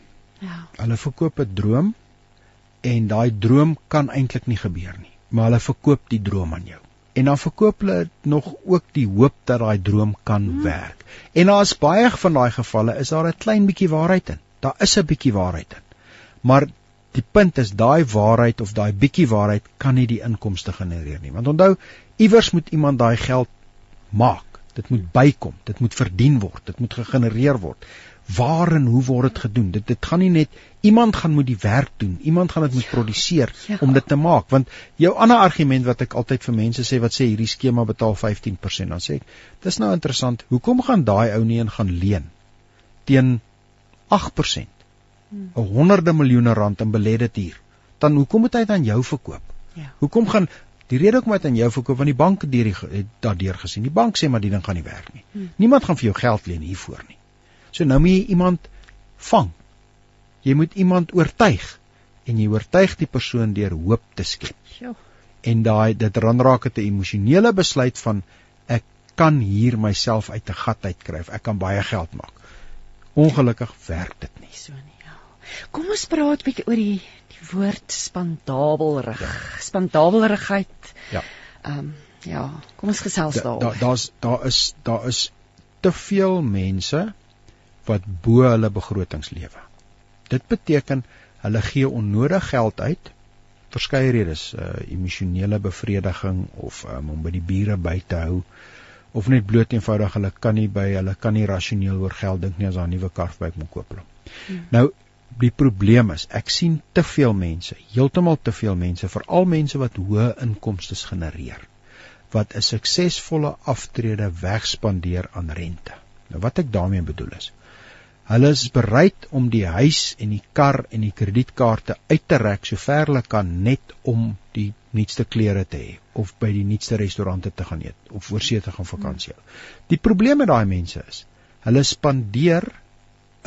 Ja. Hulle verkoop 'n droom en daai droom kan eintlik nie gebeur nie, maar hulle verkoop die droom aan jou. En dan verkoop hulle nog ook die hoop dat daai droom kan hmm. werk. En daar's baie van daai gevalle is daar 'n klein bietjie waarheid in. Daar is 'n bietjie waarheid in. Maar die punt is daai waarheid of daai bietjie waarheid kan nie die inkomste genereer nie. Want onthou, iewers moet iemand daai geld maak. Dit moet bykom, dit moet verdien word, dit moet gegenereer word. Waar en hoe word dit gedoen? Dit dit gaan nie net iemand gaan moet die werk doen. Iemand gaan dit moet produseer ja. om dit te maak. Want jou ander argument wat ek altyd vir mense sê wat sê hierdie skema betaal 15%, dan sê ek, dis nou interessant. Hoekom gaan daai ou nie en gaan leen teen 8%? 'n honderde miljoene rand in belê dit hier. Dan hoekom moet hy dit aan jou verkoop? Ja. Hoekom gaan die rede hoekom hy dit aan jou verkoop want die bank het dit daardeur gesien. Die bank sê maar die ding gaan nie werk nie. Hmm. Niemand gaan vir jou geld leen hiervoor nie. So nou moet jy iemand vang. Jy moet iemand oortuig en jy oortuig die persoon deur hoop te skep. Ja. En daai dit ranraak het 'n emosionele besluit van ek kan hier myself uit 'n gat uitkry. Ek kan baie geld maak. Ongelukkig werk dit nie so nie. Kom ons praat 'n bietjie oor die die woord spandabelrig. Ja. Spandabelrigheid. Ja. Ehm um, ja, kom ons gesels daaroor. Daar daar's daar is daar is te veel mense wat bo hulle begrotings lewe. Dit beteken hulle gee onnodig geld uit verskeie redes, uh, emosionele bevrediging of um, om by die bure by te hou of net bloot eenvoudig hulle kan nie by hulle kan nie rasioneel oor geld dink nie as daar 'n nuwe kar by moet koop. Hmm. Nou die probleem is ek sien te veel mense, heeltemal te veel mense, veral mense wat hoë inkomste genereer, wat 'n suksesvolle aftrede wegspandeer aan rente. Nou wat ek daarmee bedoel is, hulle is bereid om die huis en die kar en die kredietkaarte uit te rek sover hulle kan net om die nuutste klere te hê of by die nuutste restaurante te gaan eet of oorsee te gaan vakansie hou. Die probleem met daai mense is, hulle spandeer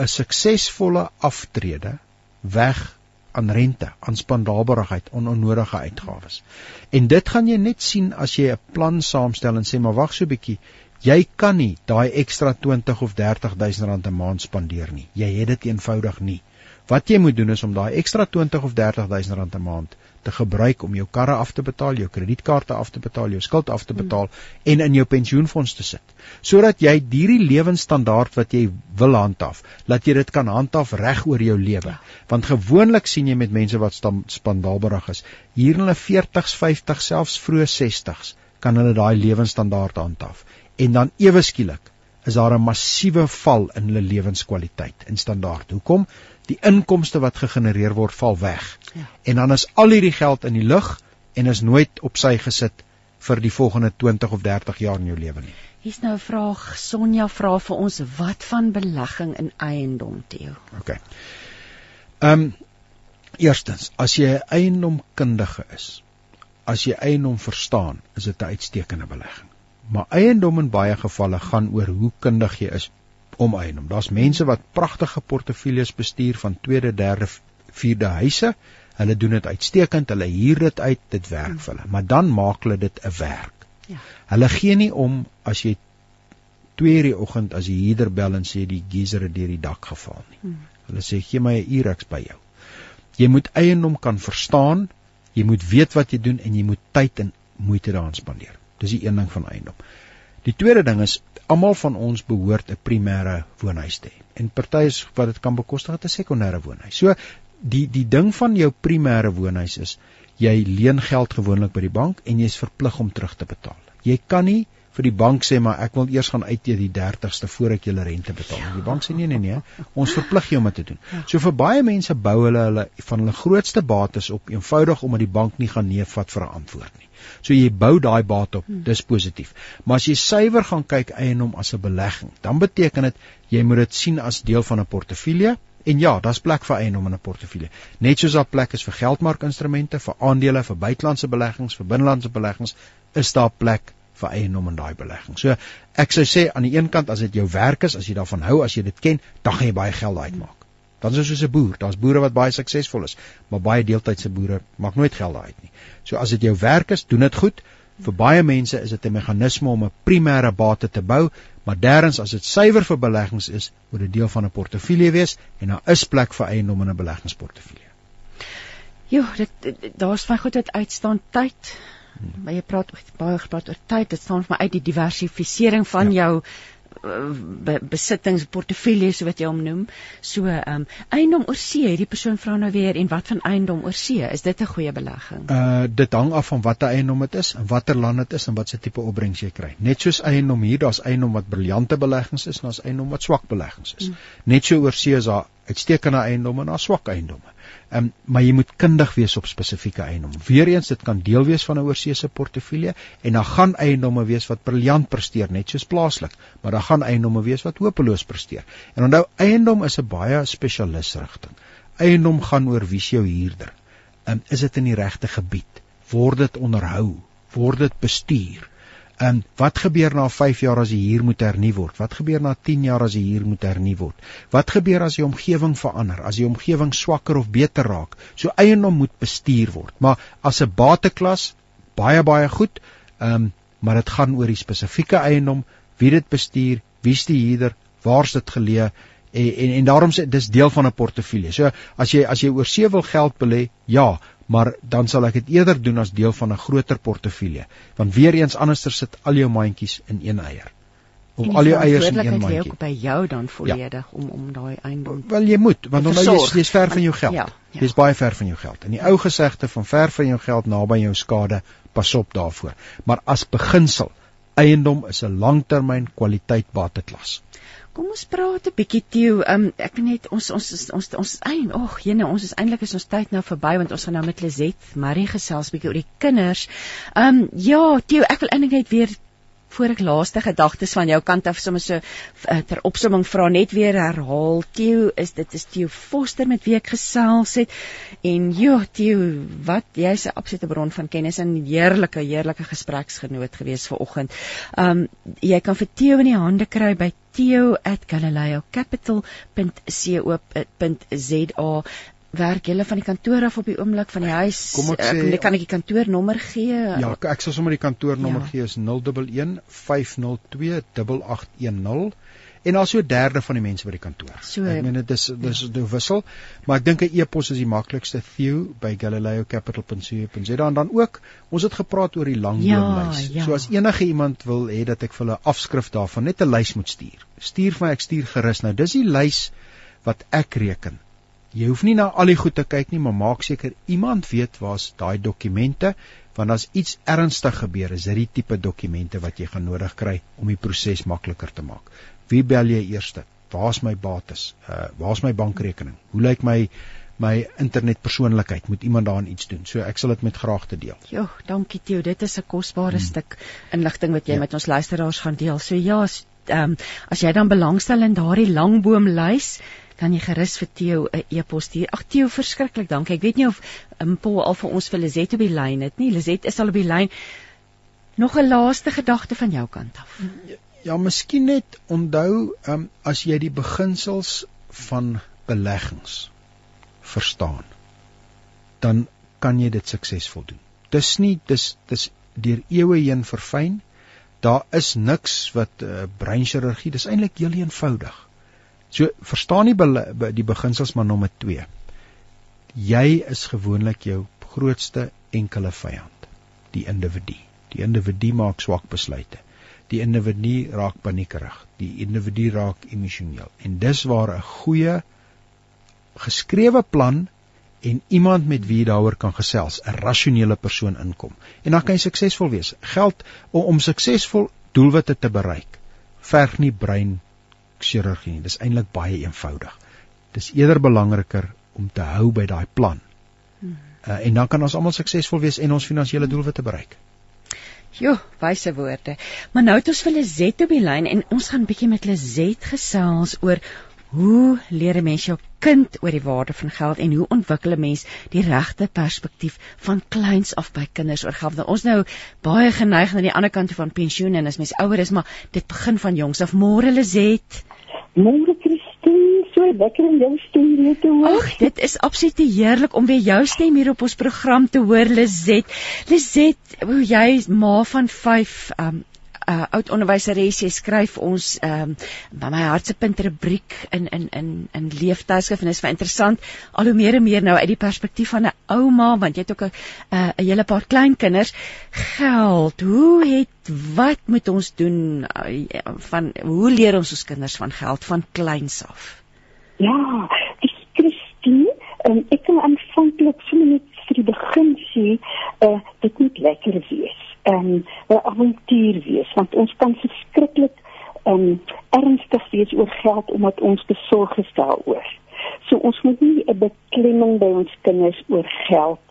'n suksesvolle aftrede weg aan rente, aan spandabelheid, on onnodige uitgawes. En dit gaan jy net sien as jy 'n plan saamstel en sê maar wag so 'n bietjie, jy kan nie daai ekstra 20 of 30 000 rand 'n maand spandeer nie. Jy het dit eenvoudig nie. Wat jy moet doen is om daai ekstra 20 of 30 000 rand 'n maand te gebruik om jou karre af te betaal, jou kredietkaarte af te betaal, jou skuld af te betaal hmm. en in jou pensioenfonds te sit. Sodat jy hierdie lewensstandaard wat jy wil handhaaf, laat jy dit kan handhaaf reg oor jou lewe. Want gewoonlik sien jy met mense wat spandabelrig is, hier in hulle 40s, 50s, selfs vroeë 60s, kan hulle daai lewensstandaard handhaaf. En dan ewe skielik is daar 'n massiewe val in hulle lewenskwaliteit en standaard. Hoekom? Die inkomste wat gegenereer word val weg. Ja. En dan is al hierdie geld in die lug en is nooit op sy gesit vir die volgende 20 of 30 jaar in jou lewe nie. Hier's nou 'n vraag. Sonja vra vir ons wat van belegging in eiendom, Theo? OK. Ehm um, eerstens, as jy 'n eiendomkundige is, as jy eiendom verstaan, is dit 'n uitstekende belegging maar eiendom in baie gevalle gaan oor hoe kundig jy is om eiendom. Daar's mense wat pragtige portefeuilles bestuur van tweede, derde, vierde huise. Hulle doen dit uitstekend, hulle huur dit uit, dit werk vir hulle, maar dan maak hulle dit 'n werk. Ja. Hulle gee nie om as jy 2:00 die oggend as die huurder bel en sê die geyser het deur die dak geval nie. Hmm. Hulle sê gee my 'n uur ek's by jou. Jy moet eiendom kan verstaan, jy moet weet wat jy doen en jy moet tyd en moeite daaraan spandeer. Dis die een ding van eiendom. Die tweede ding is almal van ons behoort 'n primêre woonhuis te hê. En party is wat dit kan bekostig het 'n sekondêre woonhuis. So die die ding van jou primêre woonhuis is jy leen geld gewoonlik by die bank en jy's verplig om terug te betaal. Jy kan nie vir die bank sê maar ek wil eers gaan uit teen die 30ste voor ek julle rente betaal. Ja. Die bank sê nee nee nee, ons verplig jou om dit te doen. Ja. So vir baie mense bou hulle hulle van hulle grootste bates op eenvoudig omdat die bank nie gaan nee vat vir 'n antwoord nie. So jy bou daai bate op, hmm. dis positief. Maar as jy suiwer gaan kyk eiendom as 'n belegging, dan beteken dit jy moet dit sien as deel van 'n portefeulje En ja, daar's plek vir eiendom in 'n portefeulje. Net soos daar plek is vir geldmarkinstrumente, vir aandele, vir buitelandse beleggings, vir binnelandse beleggings, is daar plek vir eiendom in daai belegging. So ek sou sê aan die een kant as dit jou werk is, as jy daarvan hou, as jy dit ken, dan gaan jy baie geld uitmaak. Dan is jy soos 'n boer. Daar's boere wat baie suksesvol is, maar baie deeltydse boere maak nooit geld uit nie. So as dit jou werk is, doen dit goed. Vir baie mense is dit 'n meganisme om 'n primêre bate te bou, maar derdens as dit suiwer vir beleggings is, moet dit deel van 'n portefeulje wees en daar is plek vir eiendom in 'n beleggingsportefeulje. Jo, dit daar's baie goed wat uitstaan tyd. Hmm. Maar jy praat baie gepraat oor tyd. Dit staan vir my uit die diversifisering van ja. jou be, besittings portefeuilles wat jy hom noem. So ehm um, eiendom oor see, hierdie persoon vra nou weer en wat van eiendom oor see? Is dit 'n goeie belegging? Uh dit hang af van watter eiendom dit is en watter land dit is en wat se tipe opbrengs jy kry. Net soos eiendom hier, daar's eiendom wat briljante beleggings is en daar's eiendom wat swak beleggings is. Mm. Net so oor see is daar uitstekende eiendomme en daar swak eiendomme. Um, maar jy moet kundig wees op spesifieke eiendomme. Weereens dit kan deel wees van 'n oorseese portefeulje en dan gaan eiendomme wees wat briljant presteer net soos plaaslik, maar dan gaan eiendomme wees wat hopeloos presteer. En onthou eiendom is 'n baie spesialis rigting. Eiendom gaan oor wie se jou huurder. Um, is dit in die regte gebied? Word dit onderhou? Word dit bestuur? En wat gebeur na 5 jaar as die huur moet hernu word? Wat gebeur na 10 jaar as die huur moet hernu word? Wat gebeur as die omgewing verander? As die omgewing swakker of beter raak? So eiendom moet bestuur word. Maar as 'n bateklas baie baie goed. Ehm um, maar dit gaan oor die spesifieke eiendom, wie dit bestuur, wie's die huurder, waar's dit geleë en en, en daarom sê dis deel van 'n portefeulje. So as jy as jy oor see wil geld belê, ja, maar dan sal ek dit eerder doen as deel van 'n groter portefeulje want weer eens anderster sit al jou mandjies in een eier. Of al jou eiers in een mandjie. ook by jou dan volledig ja. om om daai eiendom wel jy moet want dan jy jy's ver van jou geld. ja, ja. jy's baie ver van jou geld. En die ou gesegde van ver van jou geld naby jou skade pas op daarvoor. Maar as beginsel eiendom is 'n langtermyn kwaliteit bateklas Kom ons praat 'n bietjie Theo. Um ek weet net ons ons ons ons ons eien. Ag, jene, ons is eintlik is ons tyd nou verby want ons gaan nou met Lizet Marie gesels bietjie oor die kinders. Um ja, Theo, ek wil eintlik net weer voor ek laaste gedagtes van jou kant af sommer so uh, ter opsomming vra net weer herhaal. Theo, is dit is Theo Foster met wie ek gesels het. En ja, Theo, wat jy's 'n absolute bron van kennis en heerlike heerlike gespreksgenoot gewees vanoggend. Um jy kan vir Theo in die hande kry by theo@galileocapital.co.za werk julle van die kantoor af op die oomblik van die huis? kom ek sê ek kan ek die kantoornommer gee? Ja ek sal sommer die kantoornommer ja. gee is 011 502 8810 en al so 'n derde van die mense by die kantoor. So, ek meen dit is dis ja. die wissel, maar ek dink 'n e-pos is die maklikste Theo by galileocapital.co.za en dan ook ons het gepraat oor die langboomlys. Ja, ja. So as enige iemand wil hê dat ek vir hulle afskrif daarvan net 'n lys moet stuur. Stuur vir my ek stuur gerus nou. Dis die lys wat ek reken. Jy hoef nie na al die goed te kyk nie, maar maak seker iemand weet waar's daai dokumente want as iets ernstig gebeur is dit die tipe dokumente wat jy gaan nodig kry om die proses makliker te maak. Wie bel jy eerste? Waar's my bates? Uh waar's my bankrekening? Hoe lyk my my internetpersoonlikheid? Moet iemand daarin iets doen? So ek sal dit met graagte deel. Jo, dankie Theo. Dit is 'n kosbare hmm. stuk inligting wat jy ja. met ons luisteraars gaan deel. So ja, ehm um, as jy dan belangstel in daardie langboomlys kan jy gerus vir Theo 'n e-pos stuur. Ag Theo, verskriklik dankie. Ek weet nie of um, Paul al vir ons vir Lizet op die lyn het nie. Lizet is al op die lyn. Nog 'n laaste gedagte van jou kant af. Ja, miskien net onthou, um, as jy die beginsels van beleggings verstaan, dan kan jy dit suksesvol doen. Dis nie dis dis deur eeue heen verfyn. Daar is niks wat uh, breinchirurgie, dis eintlik heel eenvoudig. So verstaan nie die beginsels maar nommer 2. Jy is gewoonlik jou grootste enkele vyand, die individu. Die individu maak swak besluite die individu raak paniekerig, die individu raak emosioneel. En dis waar 'n goeie geskrewe plan en iemand met wie jy daaroor kan gesels, 'n rasionele persoon inkom. En dan kan jy suksesvol wees. Geld om, om suksesvol doelwitte te bereik, verg nie brein chirurgie nie. Dis eintlik baie eenvoudig. Dis eerder belangriker om te hou by daai plan. Uh, en dan kan ons almal suksesvol wees en ons finansiële doelwitte bereik. Jo, wyse woorde. Maar nou het ons vir Lizet op die lyn en ons gaan bietjie met Lizet gesels oor hoe leer 'n mens jou kind oor die waarde van geld en hoe ontwikkel 'n mens die regte perspektief van kleins af by kinders oor geld? Nou, ons nou baie geneig na die ander kant van pensioen en as mens ouer is, maar dit begin van jongs af. Môre Lizet. Môre so lekker om jou stem weer te hoor. Ag, dit is absoluut heerlik om weer jou stem hier op ons program te hoor, Lizet. Lizet, hoe jy ma van 5 um uh, oud onderwyseres jy skryf ons ehm um, my hartsepunt rubriek in in in in leeftydskrif en is vir interessant al hoe meer en meer nou uit die perspektief van 'n ouma want jy het ook 'n 'n hele paar kleinkinders geld hoe het wat moet ons doen uh, van hoe leer ons ons kinders van geld van kleins af ja dis Christine um, ek kan aanvanklik sommer net vir die begin sê uh, dit moet lekker wees um, 'n avontuur wees want ons kan verskriklik um, ernstig wees oor geld omdat ons besorg is daaroor. So ons moet nie 'n beklemming by ons kinders oor geld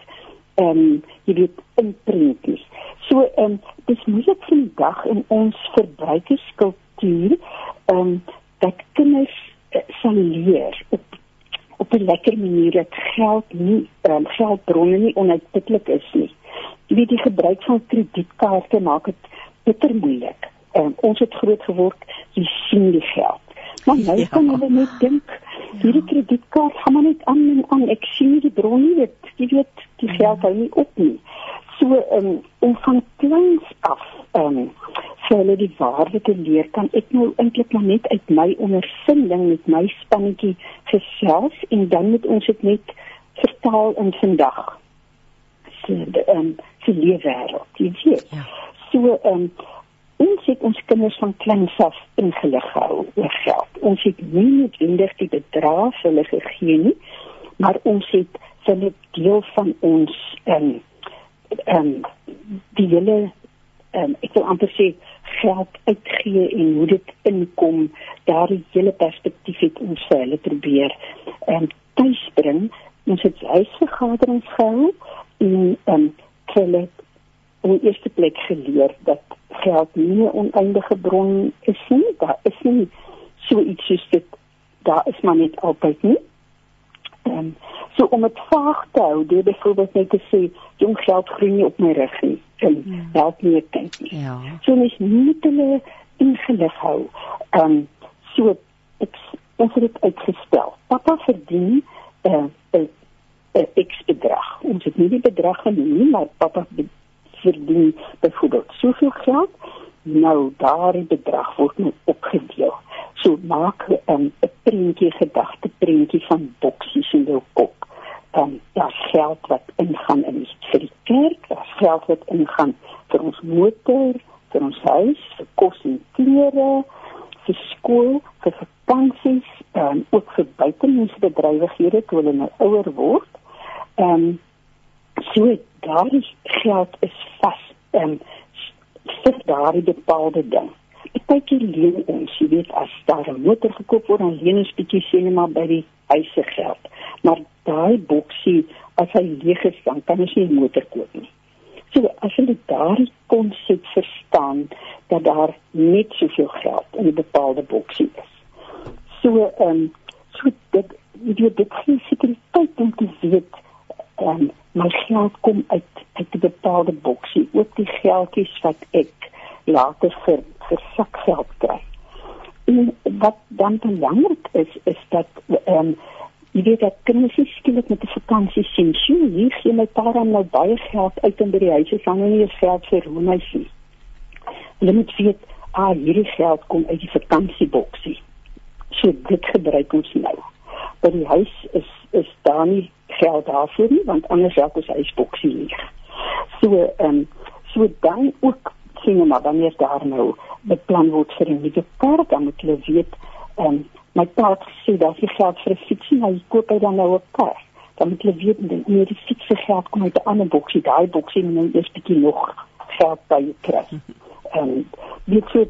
ehm um, jy weet inprent nie. So ehm um, dis moeilik vandag in ons verbruikerskultuur ehm um, dat kinders sal leer op op 'n lekker manier dat geld nie um, geldbronne nie onuitputlik is nie jy weet die gebruik van kredietkaarte maak dit bitter moeilik. Um, ons het groot geword, jy sien die geld. Maar nou ja. kan jy net dink, hierdie kredietkaart gaan maar net aan en aan. Ek sien die bron nie, dit, jy weet, die geld hou nie op nie. So um, om van kleins af ehm um, vir hulle die waarde te leer, kan ek nou eintlik maar net uit my ondervinding met my spannetjie gesels en dan moet ons dit net vertaal in vandag se ehm um, se leefwêreld. Jy weet. Ja. So ehm um, ons het ons kinders van kleins af ingelig gehou oor geld. Ons het nie noodwendig die bedrag hulle gegee nie, maar ons het hulle deel van ons ehm um, ehm um, die hele ehm um, ek wil amper sê geld uitgee en hoe dit inkom, daardie hele perspektief het ons vir hulle probeer ehm um, tuisbring. Ons het huisvergaderings gehou en ehm um, hulle in eerste plek geleer dat geld nie 'n oneindige bron is nie. Daar is nie so iets soos dit daar is maar net altyd nie. Ehm um, so om dit vaag te hou, deur byvoorbeeld net te sê jong geld groei nie op my rug nie. En ja. help nie ek dink nie. Ja. So mens moet hulle ingelig hou. Ehm um, so ek ons het dit uitgestel. Papa verdien eh uh, 'n uh, X bedrag. Ons het nie die bedrag genoem nie, maar papa verdien byvoorbeeld soveel geld. Nou daardie bedrag word nou opgedeel. So maak 'n um, prentjie gedagte prentjie van boksies in jou kop. Dan um, daar geld wat ingaan in die vir die kerk, daar geld wat ingaan vir ons motor, vir ons huis, vir kos en klere, vir skool, vir vakansies, en um, ook vir buitemuurse bedrywighede toe hulle nou ouer word. Ehm um, so daardie geld is vas ehm um, vir daardie bepaalde ding. Partykeer leen ons, jy weet, as daar 'n motor gekoop word, dan leen ons bietjie sien maar by die huise geld. Maar daai boksie, as hy leeg is, dan kan ons nie 'n motor koop nie. So as jy daardie konsep verstaan dat daar net soveel geld in 'n bepaalde boksie is. So ehm um, so dit jy weet dit gee sekuriteit om te weet um, my geld kom uit uit 'n bepaalde boksie, ook die geldjies wat ek later vir vir sakgeld kry. En wat dan belangrik is is dat ehm um, jy weet dat kinders skielik met 'n vakansie sien, sien hier gee my pa dan nou baie geld uit in by die huis, is dan nie eens geld vir sien. Hulle moet weet, ah hierdie geld kom uit die vakansieboksie. So dit gebruik ons nou. By die huis is is daar nie geld daarvoor nie want anders raak ons huisboksie leeg. So ehm um, so dan ook sien maar wanneer daar nou beplan word vir 'n nuwe kaart dan moet jy weet ehm um, my pa sê dat jy geld vir 'n fiets nie, jy koop hy dan nou 'n kaart. Dan moet jy weet dat nie die fiets se geld kom uit 'n ander boksie, daai boksie moet nou eers bietjie nog geld by kry. Ehm um, weet so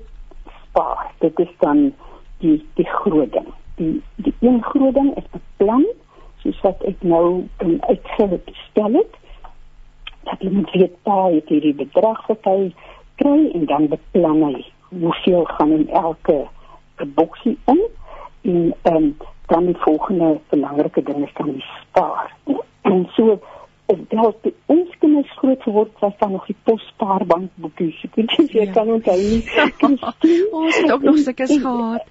spaar. Dit is dan die die groot ding. Die die een groot ding is beplan, soos wat ek nou in uitgestel het. Dat jy moet weet pa het hierdie bedrag wat hy kry en dan beplan hy hoeveel gaan in elke boksie in en um, dan die volgende belangrike ding is dan die spaar. En so is dit die ons kinders groot geword was dan nog die posspaarbank boekies. Ek weet nie jy ja. kan onthou nie. ons het ook nog sulke gehad.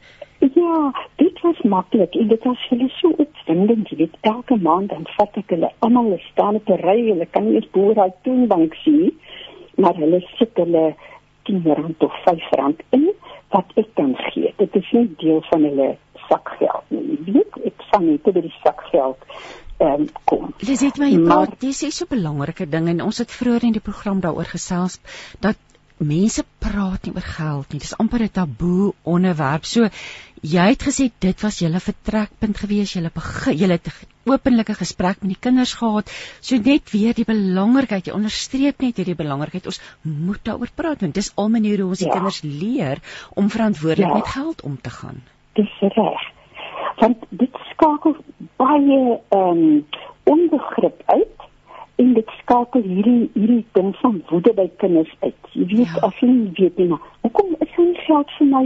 Ja, dit was maklik en dit was hulle so opwindend, jy weet, elke maand dan vat ek hulle almal staan op 'n ry, hulle kan nie eens boer daai toonbank sien, maar hulle sit hulle 10 rand of 5 rand in wat ek dan gee. Dit is nie deel van hulle sakgeld nie. Jy weet, ek vang net oor die sakgeld ehm um, kom. Dis net my maar dis is so 'n belangrike ding en ons het vroeër in die program daaroor gesels dat mense praat nie oor geld nie. Dis amper 'n taboe onderwerp. So jy het gesê dit was julle vertrekpunt gewees. Julle julle het 'n openlike gesprek met die kinders gehad. So net weer die belangrikheid. Jy onderstreep net hierdie belangrikheid. Ons moet daaroor praat want dis al maniere hoe ons ja. die kinders leer om verantwoordelik ja. met geld om te gaan dis reg. Want dit skakel baie ehm um, onbegrip uit en dit skakel hierdie hierdie ding van woede by kinders uit. Jy weet ja. as jy nie weet nie, hoekom is dit geld vir my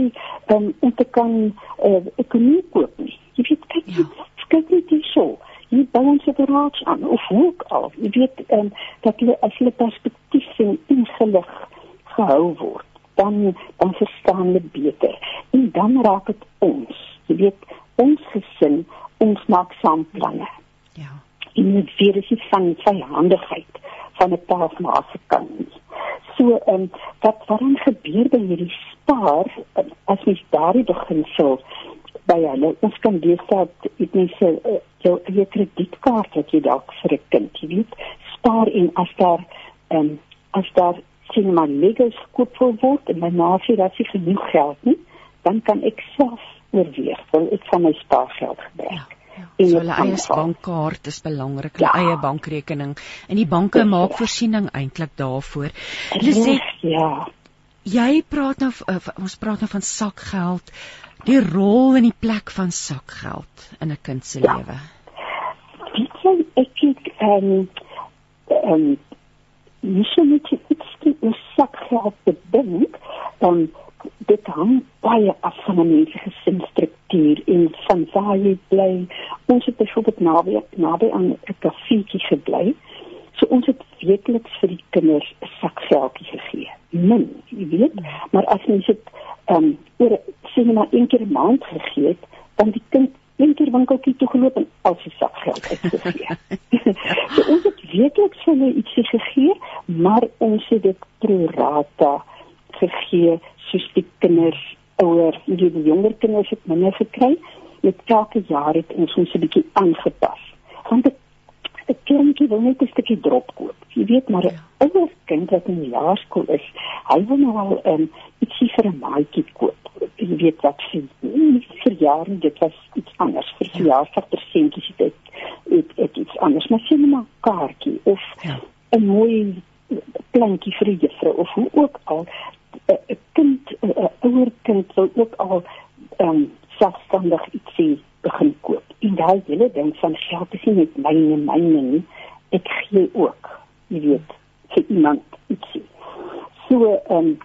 um, om te kan uh, ekonomie koop nie? Jy weet kyk ja. kyk net hier so. Jy bou ons op raad aan of hoe al. Jy weet um, dat jy as jy perspektief en ingelig gehou word dan dan verstaan hulle beter en dan raak dit ons jy weet ons gesin ons maak saam planne ja en dit weer is van vyandigheid van 'n pa of ma se kant so en um, wat waarom gebeur by hierdie spaar as mens daardie beginsel by hulle ons kan dis dat dit nie so jou jou kredietkaart wat jy dalk vir 'n kind jy weet spaar en as daar um, as daar sien maar Legos koop wil word en my ma sê dat sy genoeg geld nie, dan kan ek self oorweeg wil ek van my spaargeld gebruik. Ja, ja. So hulle eie bankkaart is belangrik, hulle ja. eie bankrekening en die banke ja. maak voorsiening eintlik daarvoor. Hulle sê ja. Jy praat nou uh, ons praat nou van sakgeld, die rol en die plek van sakgeld in 'n kind se ja. lewe. Weet jy ek ek ehm um, ehm um, jy sê net iets oor sakgeld te dink, dan dit hang baie af van 'n mens se gesinsstruktuur en van waar jy bly. Ons het byvoorbeeld naby naby aan 'n kafeetjie gebly. So ons het weekliks vir die kinders 'n sakgeldjie gegee. Min, jy weet, maar as mens dit ehm um, oor sê net maar een keer 'n maand gegee het, dan die kind een keer winkeltjie toe geloop en al sy sakgeld uitgegee. so ons het weekliks vir hulle ietsie gegee, maar ons het dit pro rata gegee soos die kinders ouer, die jonger kinders het minder gekry. Met elke jaar het ons ons 'n bietjie aangepas. Want 'n kindjie wil net 'n stukkie drop koop. Jy weet maar 'n ja. ouer kind wat in die laerskool is, hy wil nou al um, ietsie vir 'n maatjie koop jy weet wat sê nie vir jare dit was iets anders vir ja. verjaarsdag persentjies dit het, het iets anders maar sien maar kaartjie of ja. 'n mooi plantjie vir die juffrou of hoe ook al 'n kind 'n ouer kind wil ook al ehm um, selfstandig ietsie begin koop. En daai hele ding van geld is nie net myne myne nie. Ek gee ook jy weet vir iemand ietsie. So ehm um,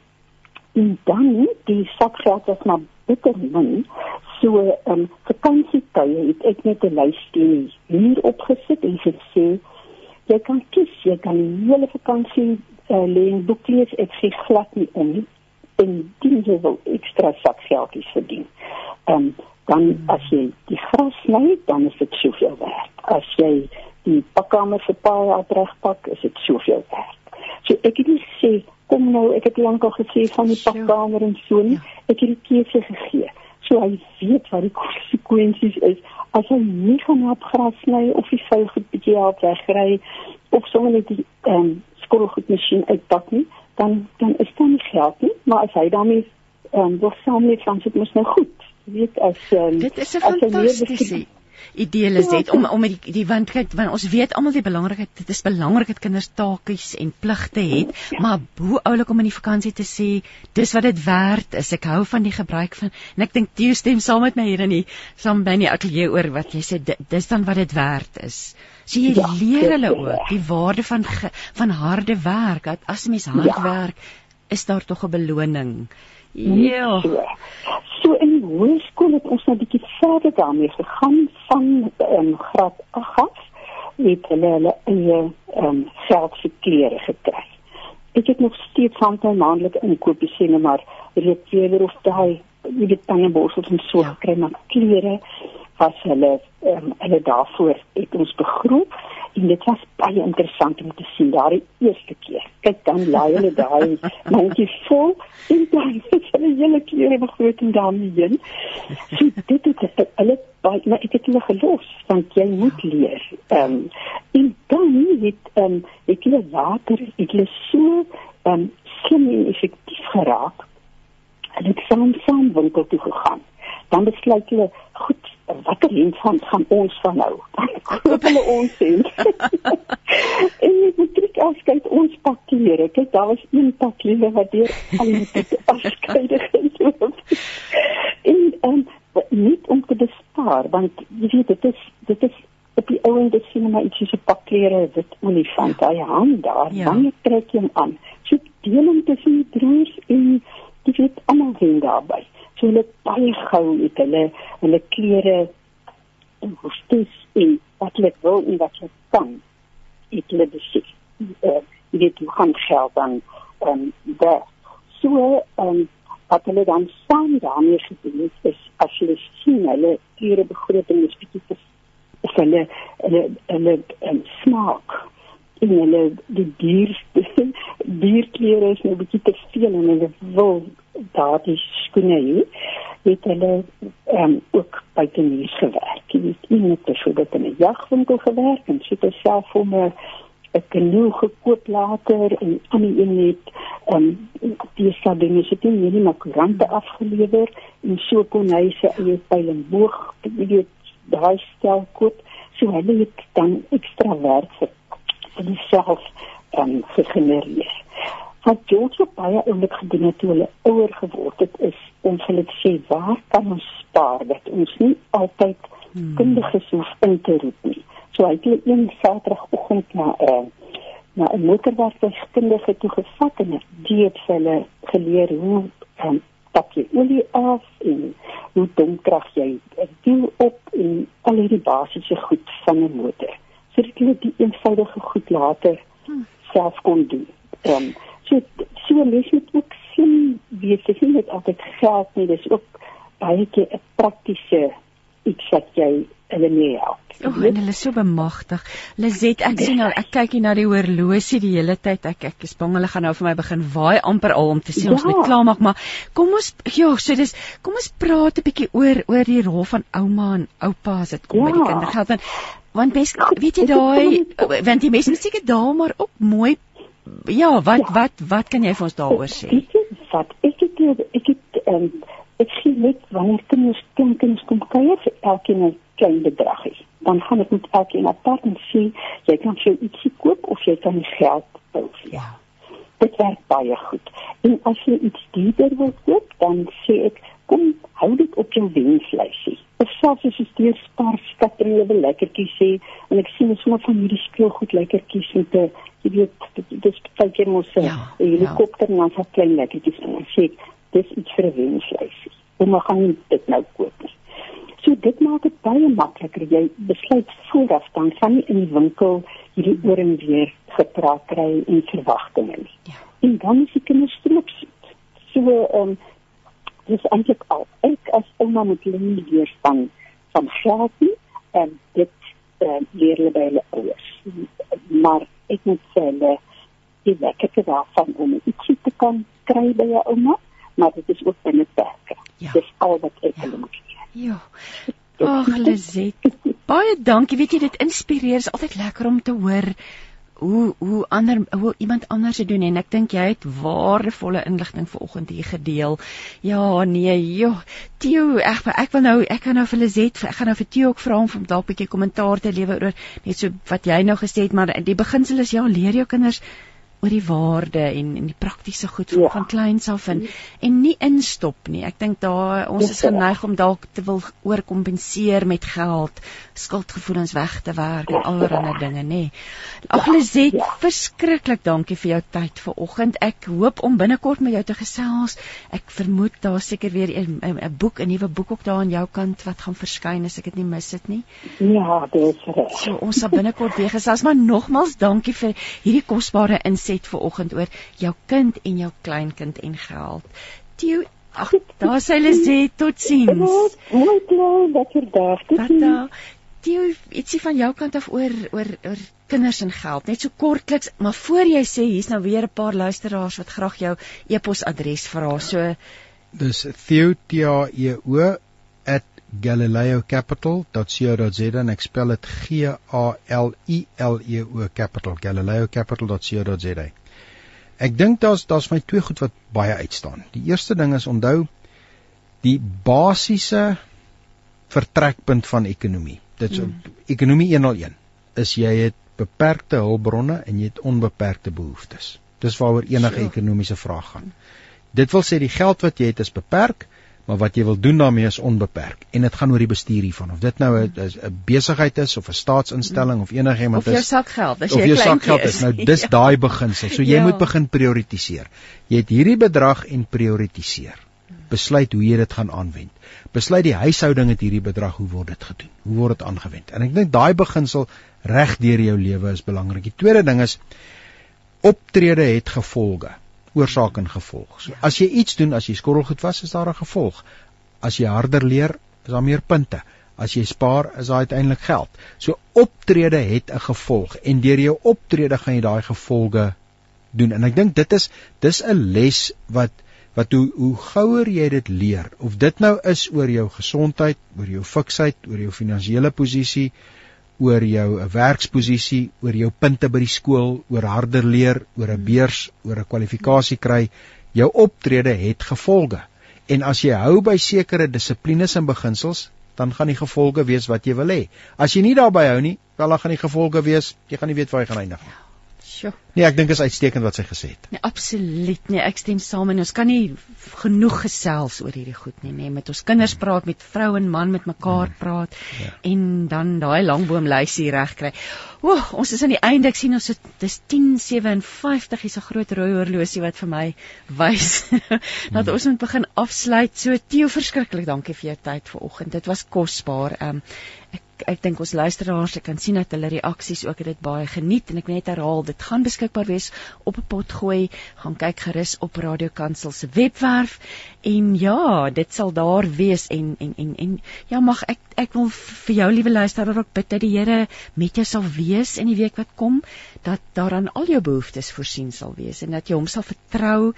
en dan die sakgeld was maar bitter min. So ehm um, vakansietye het ek net 'n lysie hier opgesit en gesê jy kan kies, jy kan die hele vakansie uh, leen boek lees, ek sê glad nie om nie. En dit is wel ekstra sakgeldjies verdien. Ehm um, dan as jy die gras sny, dan is dit soveel werd. As jy die pakkamer vir paai afregpak, is dit soveel werd. So ek het gesê kom nou, ek het lankal gesê van die pakkamer en so nie. Ja. Ek het die keuse gegee. So hy weet wat die konsekwensies is as hy nie gaan op gras sny of die vuil goed bietjie help wegry of sommer net die ehm um, skottelgoedmasjien uitpak nie, dan dan is dit nie geld nie, maar as hy daarmee ehm um, wil saam met van dit mos nou goed. Jy weet as um, Dit is 'n fantastiese idees het om om met die die want kyk want ons weet almal die belangrikheid dit is belangrik dat kinders taakies en pligte het ja. maar hoe oulik om in die vakansie te sê dis wat dit werd is ek hou van die gebruik van en ek dink Theo stem saam met my hier in die saam by die ateljee oor wat jy sê dis dan wat dit werd is so jy ja, leer hulle ook die waarde van van harde werk dat as mens hard ja. werk is daar tog 'n beloning Ja. So in die hoërskool het ons nou bietjie verder daarmee gegaan van um, graad 8 af met hulle hulle eie ehm um, selfse klere gekry. Ek het nog steeds van my maandelike inkopies sien maar reeds weer of daai jy weet dan 'n borsels en so ja. gekry maar klere was hulle ehm um, hulle daarvoor het ons begroet en dit was baie interessant om te sien daai eerste keer. Kyk dan laai hulle daai mandjie vol en dan het hulle hele klere begroot en daarmee heen. So dit het hulle baie maar ek het hulle gelos want jy moet leer. Ehm um, en dan het ehm um, ek hulle later ek hulle so ehm um, slim en effektief geraak. Hulle het saam saam winkel toe gegaan dan besluit hulle goed watter hemp van gaan ons van nou? Koop hulle ons hemp en moet kyk afskeid ons pak klere kyk daar was een pak klere wat deur al die afskeide geloop en um, niet om te bespaar want jy weet dit is dit is op die ou en dit sien maar ietsie so pak klere dit olifant daai hand daar ja. dan trek jy hom aan? So deel hom tussen die broers en jy weet almal sien daarbye so hulle baie gou het hulle hulle klere en hostes en wat hulle wil en wat hulle kan het hulle besig. Uh, weet hoe gaan geld dan ehm um, daar so ehm um, wat hulle dan saam daarmee gedoen het is as jy sien hulle klere begroting is bietjie te of hulle hulle hulle um, smaak en hulle die dier dierklere is nou bietjie te veel en hulle wil daardie skoene hier het hulle um, ook nuus gewerk. Jy weet, het so dit in 'n jagwinkel gewerk en sy het self vir 'n 'n kanoe gekoop later en aan die een het um, die sabine se ding nie maar koerante afgelewer en so kon hy sy eie pyl en boog jy weet daai stel koop. So hulle het dan ekstra werk vir vir homself um, gegenereer wat George baie oulik gedoen het toe hulle ouer geword het is om hulle te sê waar kan ons spaar dat ons nie altyd hmm. kundiges hoef in te roep nie. So hy het een Saterdagoggend na 'n uh, na 'n motorwerkkundige toe gevat en die het hulle geleer hoe um, tap jy olie af en hoe donkrag jy die op en al hierdie basiese goed van 'n motor. So dit het die eenvoudige goed later hmm. self kon doen. Um, So so mens moet ook sien wie se sien dit altyd geld nie dis ook baie keer 'n praktiese iets wat jy hulle mee help. Oh, en hulle is so bemagtig. Lizet, ek sien al ek kyk hier na die horlosie die hele tyd. Ek ek is bang hulle gaan nou vir my begin waai amper al om te sien ja. ons moet klaar maak, maar kom ons ja, so dis kom ons praat 'n bietjie oor oor die rol van ouma en oupa as dit kom ja. by die kindergeld want want bes, weet jy daai want die mense seker daar maar ook mooi ja, wat ja. wat wat kan jy vir ons daaroor sê? Ek het wat ek het ek het um, ek sien net wanneer kinders kinders kom kuier vir elkeen 'n klein bedragie. Dan gaan ek met elkeen apart en sê jy kan vir ietsie koop of jy kan geld bou. Ja. Dit werk baie goed. En as jy iets duurder wil koop, dan sê ek kom hou dit op jou wenslysie. Of selfs as jy steeds spaar skatte en jy wil lekkertjies sê en ek sien sommer van hierdie speelgoed lekkertjies met 'n jy weet dit is baie keer mos 'n ja, helikopter ja. en dan so klein lekkertjies en ek sê dis iets vir 'n wenslysie. Hoe mag gaan dit nou koop? Nie. So dit maak dit baie makliker. Jy besluit vooraf dan van nie in die winkel hierdie oor en weer gepraat kry en verwagtinge nie. Ja. En dan is die kinders stroop. So ehm um, dis eintlik al. Ek as ouma moet leer van van geld en dit uh, leer hulle by hulle ouers. Maar ek moet sê hulle die lekkerte daarvan om ietsie te kan kry by jou ouma, maar dit is ook binne perke. Ja. Dis al wat ek ja. hulle moet leer. Ja. Ag, Lizet. Baie dankie. Weet jy dit inspireer. Dit is altyd lekker om te hoor hoe hoe ander hoe iemand anders se doen en ek dink jy het waardevolle inligting vanoggend hier gedeel. Ja, nee, joh. Theo, ek ek wil nou ek gaan nou vir Lizet, ek gaan nou vir Theo ook vra om dalk 'n bietjie kommentaar te lewer oor net so wat jy nou gesê het, maar die beginsel is ja, leer jou kinders oor die waarde en en die praktiese goed van, ja. van kleins af en en nie instop nie. Ek dink daar ons is geneig om dalk te wil oorkompenseer met geld, skuldgevoelens weg te werk en allerlei dinge, nê. Ag Lizet, ja. verskriklik dankie vir jou tyd vanoggend. Ek hoop om binnekort met jou te gesels. Ek vermoed daar seker weer 'n 'n boek, 'n nuwe boek ook daar aan jou kant wat gaan verskyn as ek dit nie mis dit nie. Ja, dit is reg. So ons sal binnekort weer gesels, maar nogmals dankie vir hierdie kosbare insig het ver oggend oor jou kind en jou kleinkind en geld. Theo, ag, daar sê hulle sê totsiens. Mooi klein, lekker dag. Tata. Theo, ietsie van jou kant af oor oor oor kinders en geld. Net so kortliks, maar voor jy sê hier's nou weer 'n paar luisteraars wat graag jou e-posadres vra. So dis Theo T A E O galileocapital.co.za en ek spel dit G A L I L E O capital galileocapital.co.za. Ek dink daar's daar's my twee goed wat baie uitstaan. Die eerste ding is onthou die basiese vertrekpunt van ekonomie. Dit is hmm. ekonomie 101 is jy het beperkte hulpbronne en jy het onbeperkte behoeftes. Dis waaroor enige sure. ekonomiese vraag gaan. Dit wil sê die geld wat jy het is beperk maar wat jy wil doen daarmee is onbeperk. En dit gaan oor die bestuur hiervan. Of dit nou 'n besigheid is of 'n staatsinstelling of enigiemand is of jou sakgeld as jy of jou sakgeld is. Nou dis ja. daai beginsel. So jy ja. moet begin prioritiseer. Jy het hierdie bedrag en prioritiseer. Besluit hoe jy dit gaan aanwend. Besluit die huishouding het hierdie bedrag hoe word dit gedoen? Hoe word dit aangewend? En ek dink daai beginsel reg deur jou lewe is belangrik. Die tweede ding is optrede het gevolge oorsaak en gevolg. So as jy iets doen, as jy skorrelgoed was, is daar 'n gevolg. As jy harder leer, is daar meer punte. As jy spaar, is daar uiteindelik geld. So optrede het 'n gevolg en deur jou optrede gaan jy daai gevolge doen. En ek dink dit is dis 'n les wat wat hoe hoe gouer jy dit leer of dit nou is oor jou gesondheid, oor jou fiksheid, oor jou finansiële posisie, oor jou 'n werksposisie, oor jou punte by die skool, oor harder leer, oor 'n beurs, oor 'n kwalifikasie kry, jou optrede het gevolge. En as jy hou by sekere dissiplines en beginsels, dan gaan die gevolge wees wat jy wil hê. As jy nie daarby hou nie, wel dan gaan die gevolge wees, jy gaan nie weet waar jy gaan eindig nie. Sjoe. Nee, ek dink is uitstekend wat sy gesê het. Nee, absoluut nie. Ek stem saam en ons kan nie genoeg gesels oor hierdie goed nie, nê. Nee. Met ons kinders praat, met vrou en man met mekaar mm. praat ja. en dan daai langboomlysie reg kry. O, ons is aan die einde. Ek sien ons het dis 10:57 is 'n groot rooi horlosie wat vir my wys dat ons moet begin afsluit. So Theo, verskriklik dankie vir jou tyd vanoggend. Dit was kosbaar. Ehm um, ek ek dink ons luisteraars kan sien dat hulle reaksies ook dit baie geniet en ek wil net herhaal dit gaan beskikbaar wees op 'n pot gooi. Gaan kyk gerus op Radio Kansel se webwerf. En ja dit sal daar wees en en en en ja mag ek ek wil vir jou liewe luisteraar ook bid dat die Here met jou sal wees in die week wat kom dat daaraan al jou behoeftes voorsien sal wees en dat jy hom sal vertrou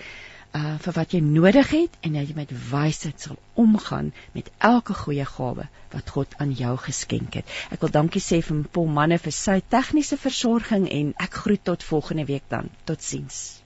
uh vir wat jy nodig het en dat jy met wysheid sal omgaan met elke goeie gawe wat God aan jou geskenk het. Ek wil dankie sê vir Paul Manne vir sy tegniese versorging en ek groet tot volgende week dan. Totsiens.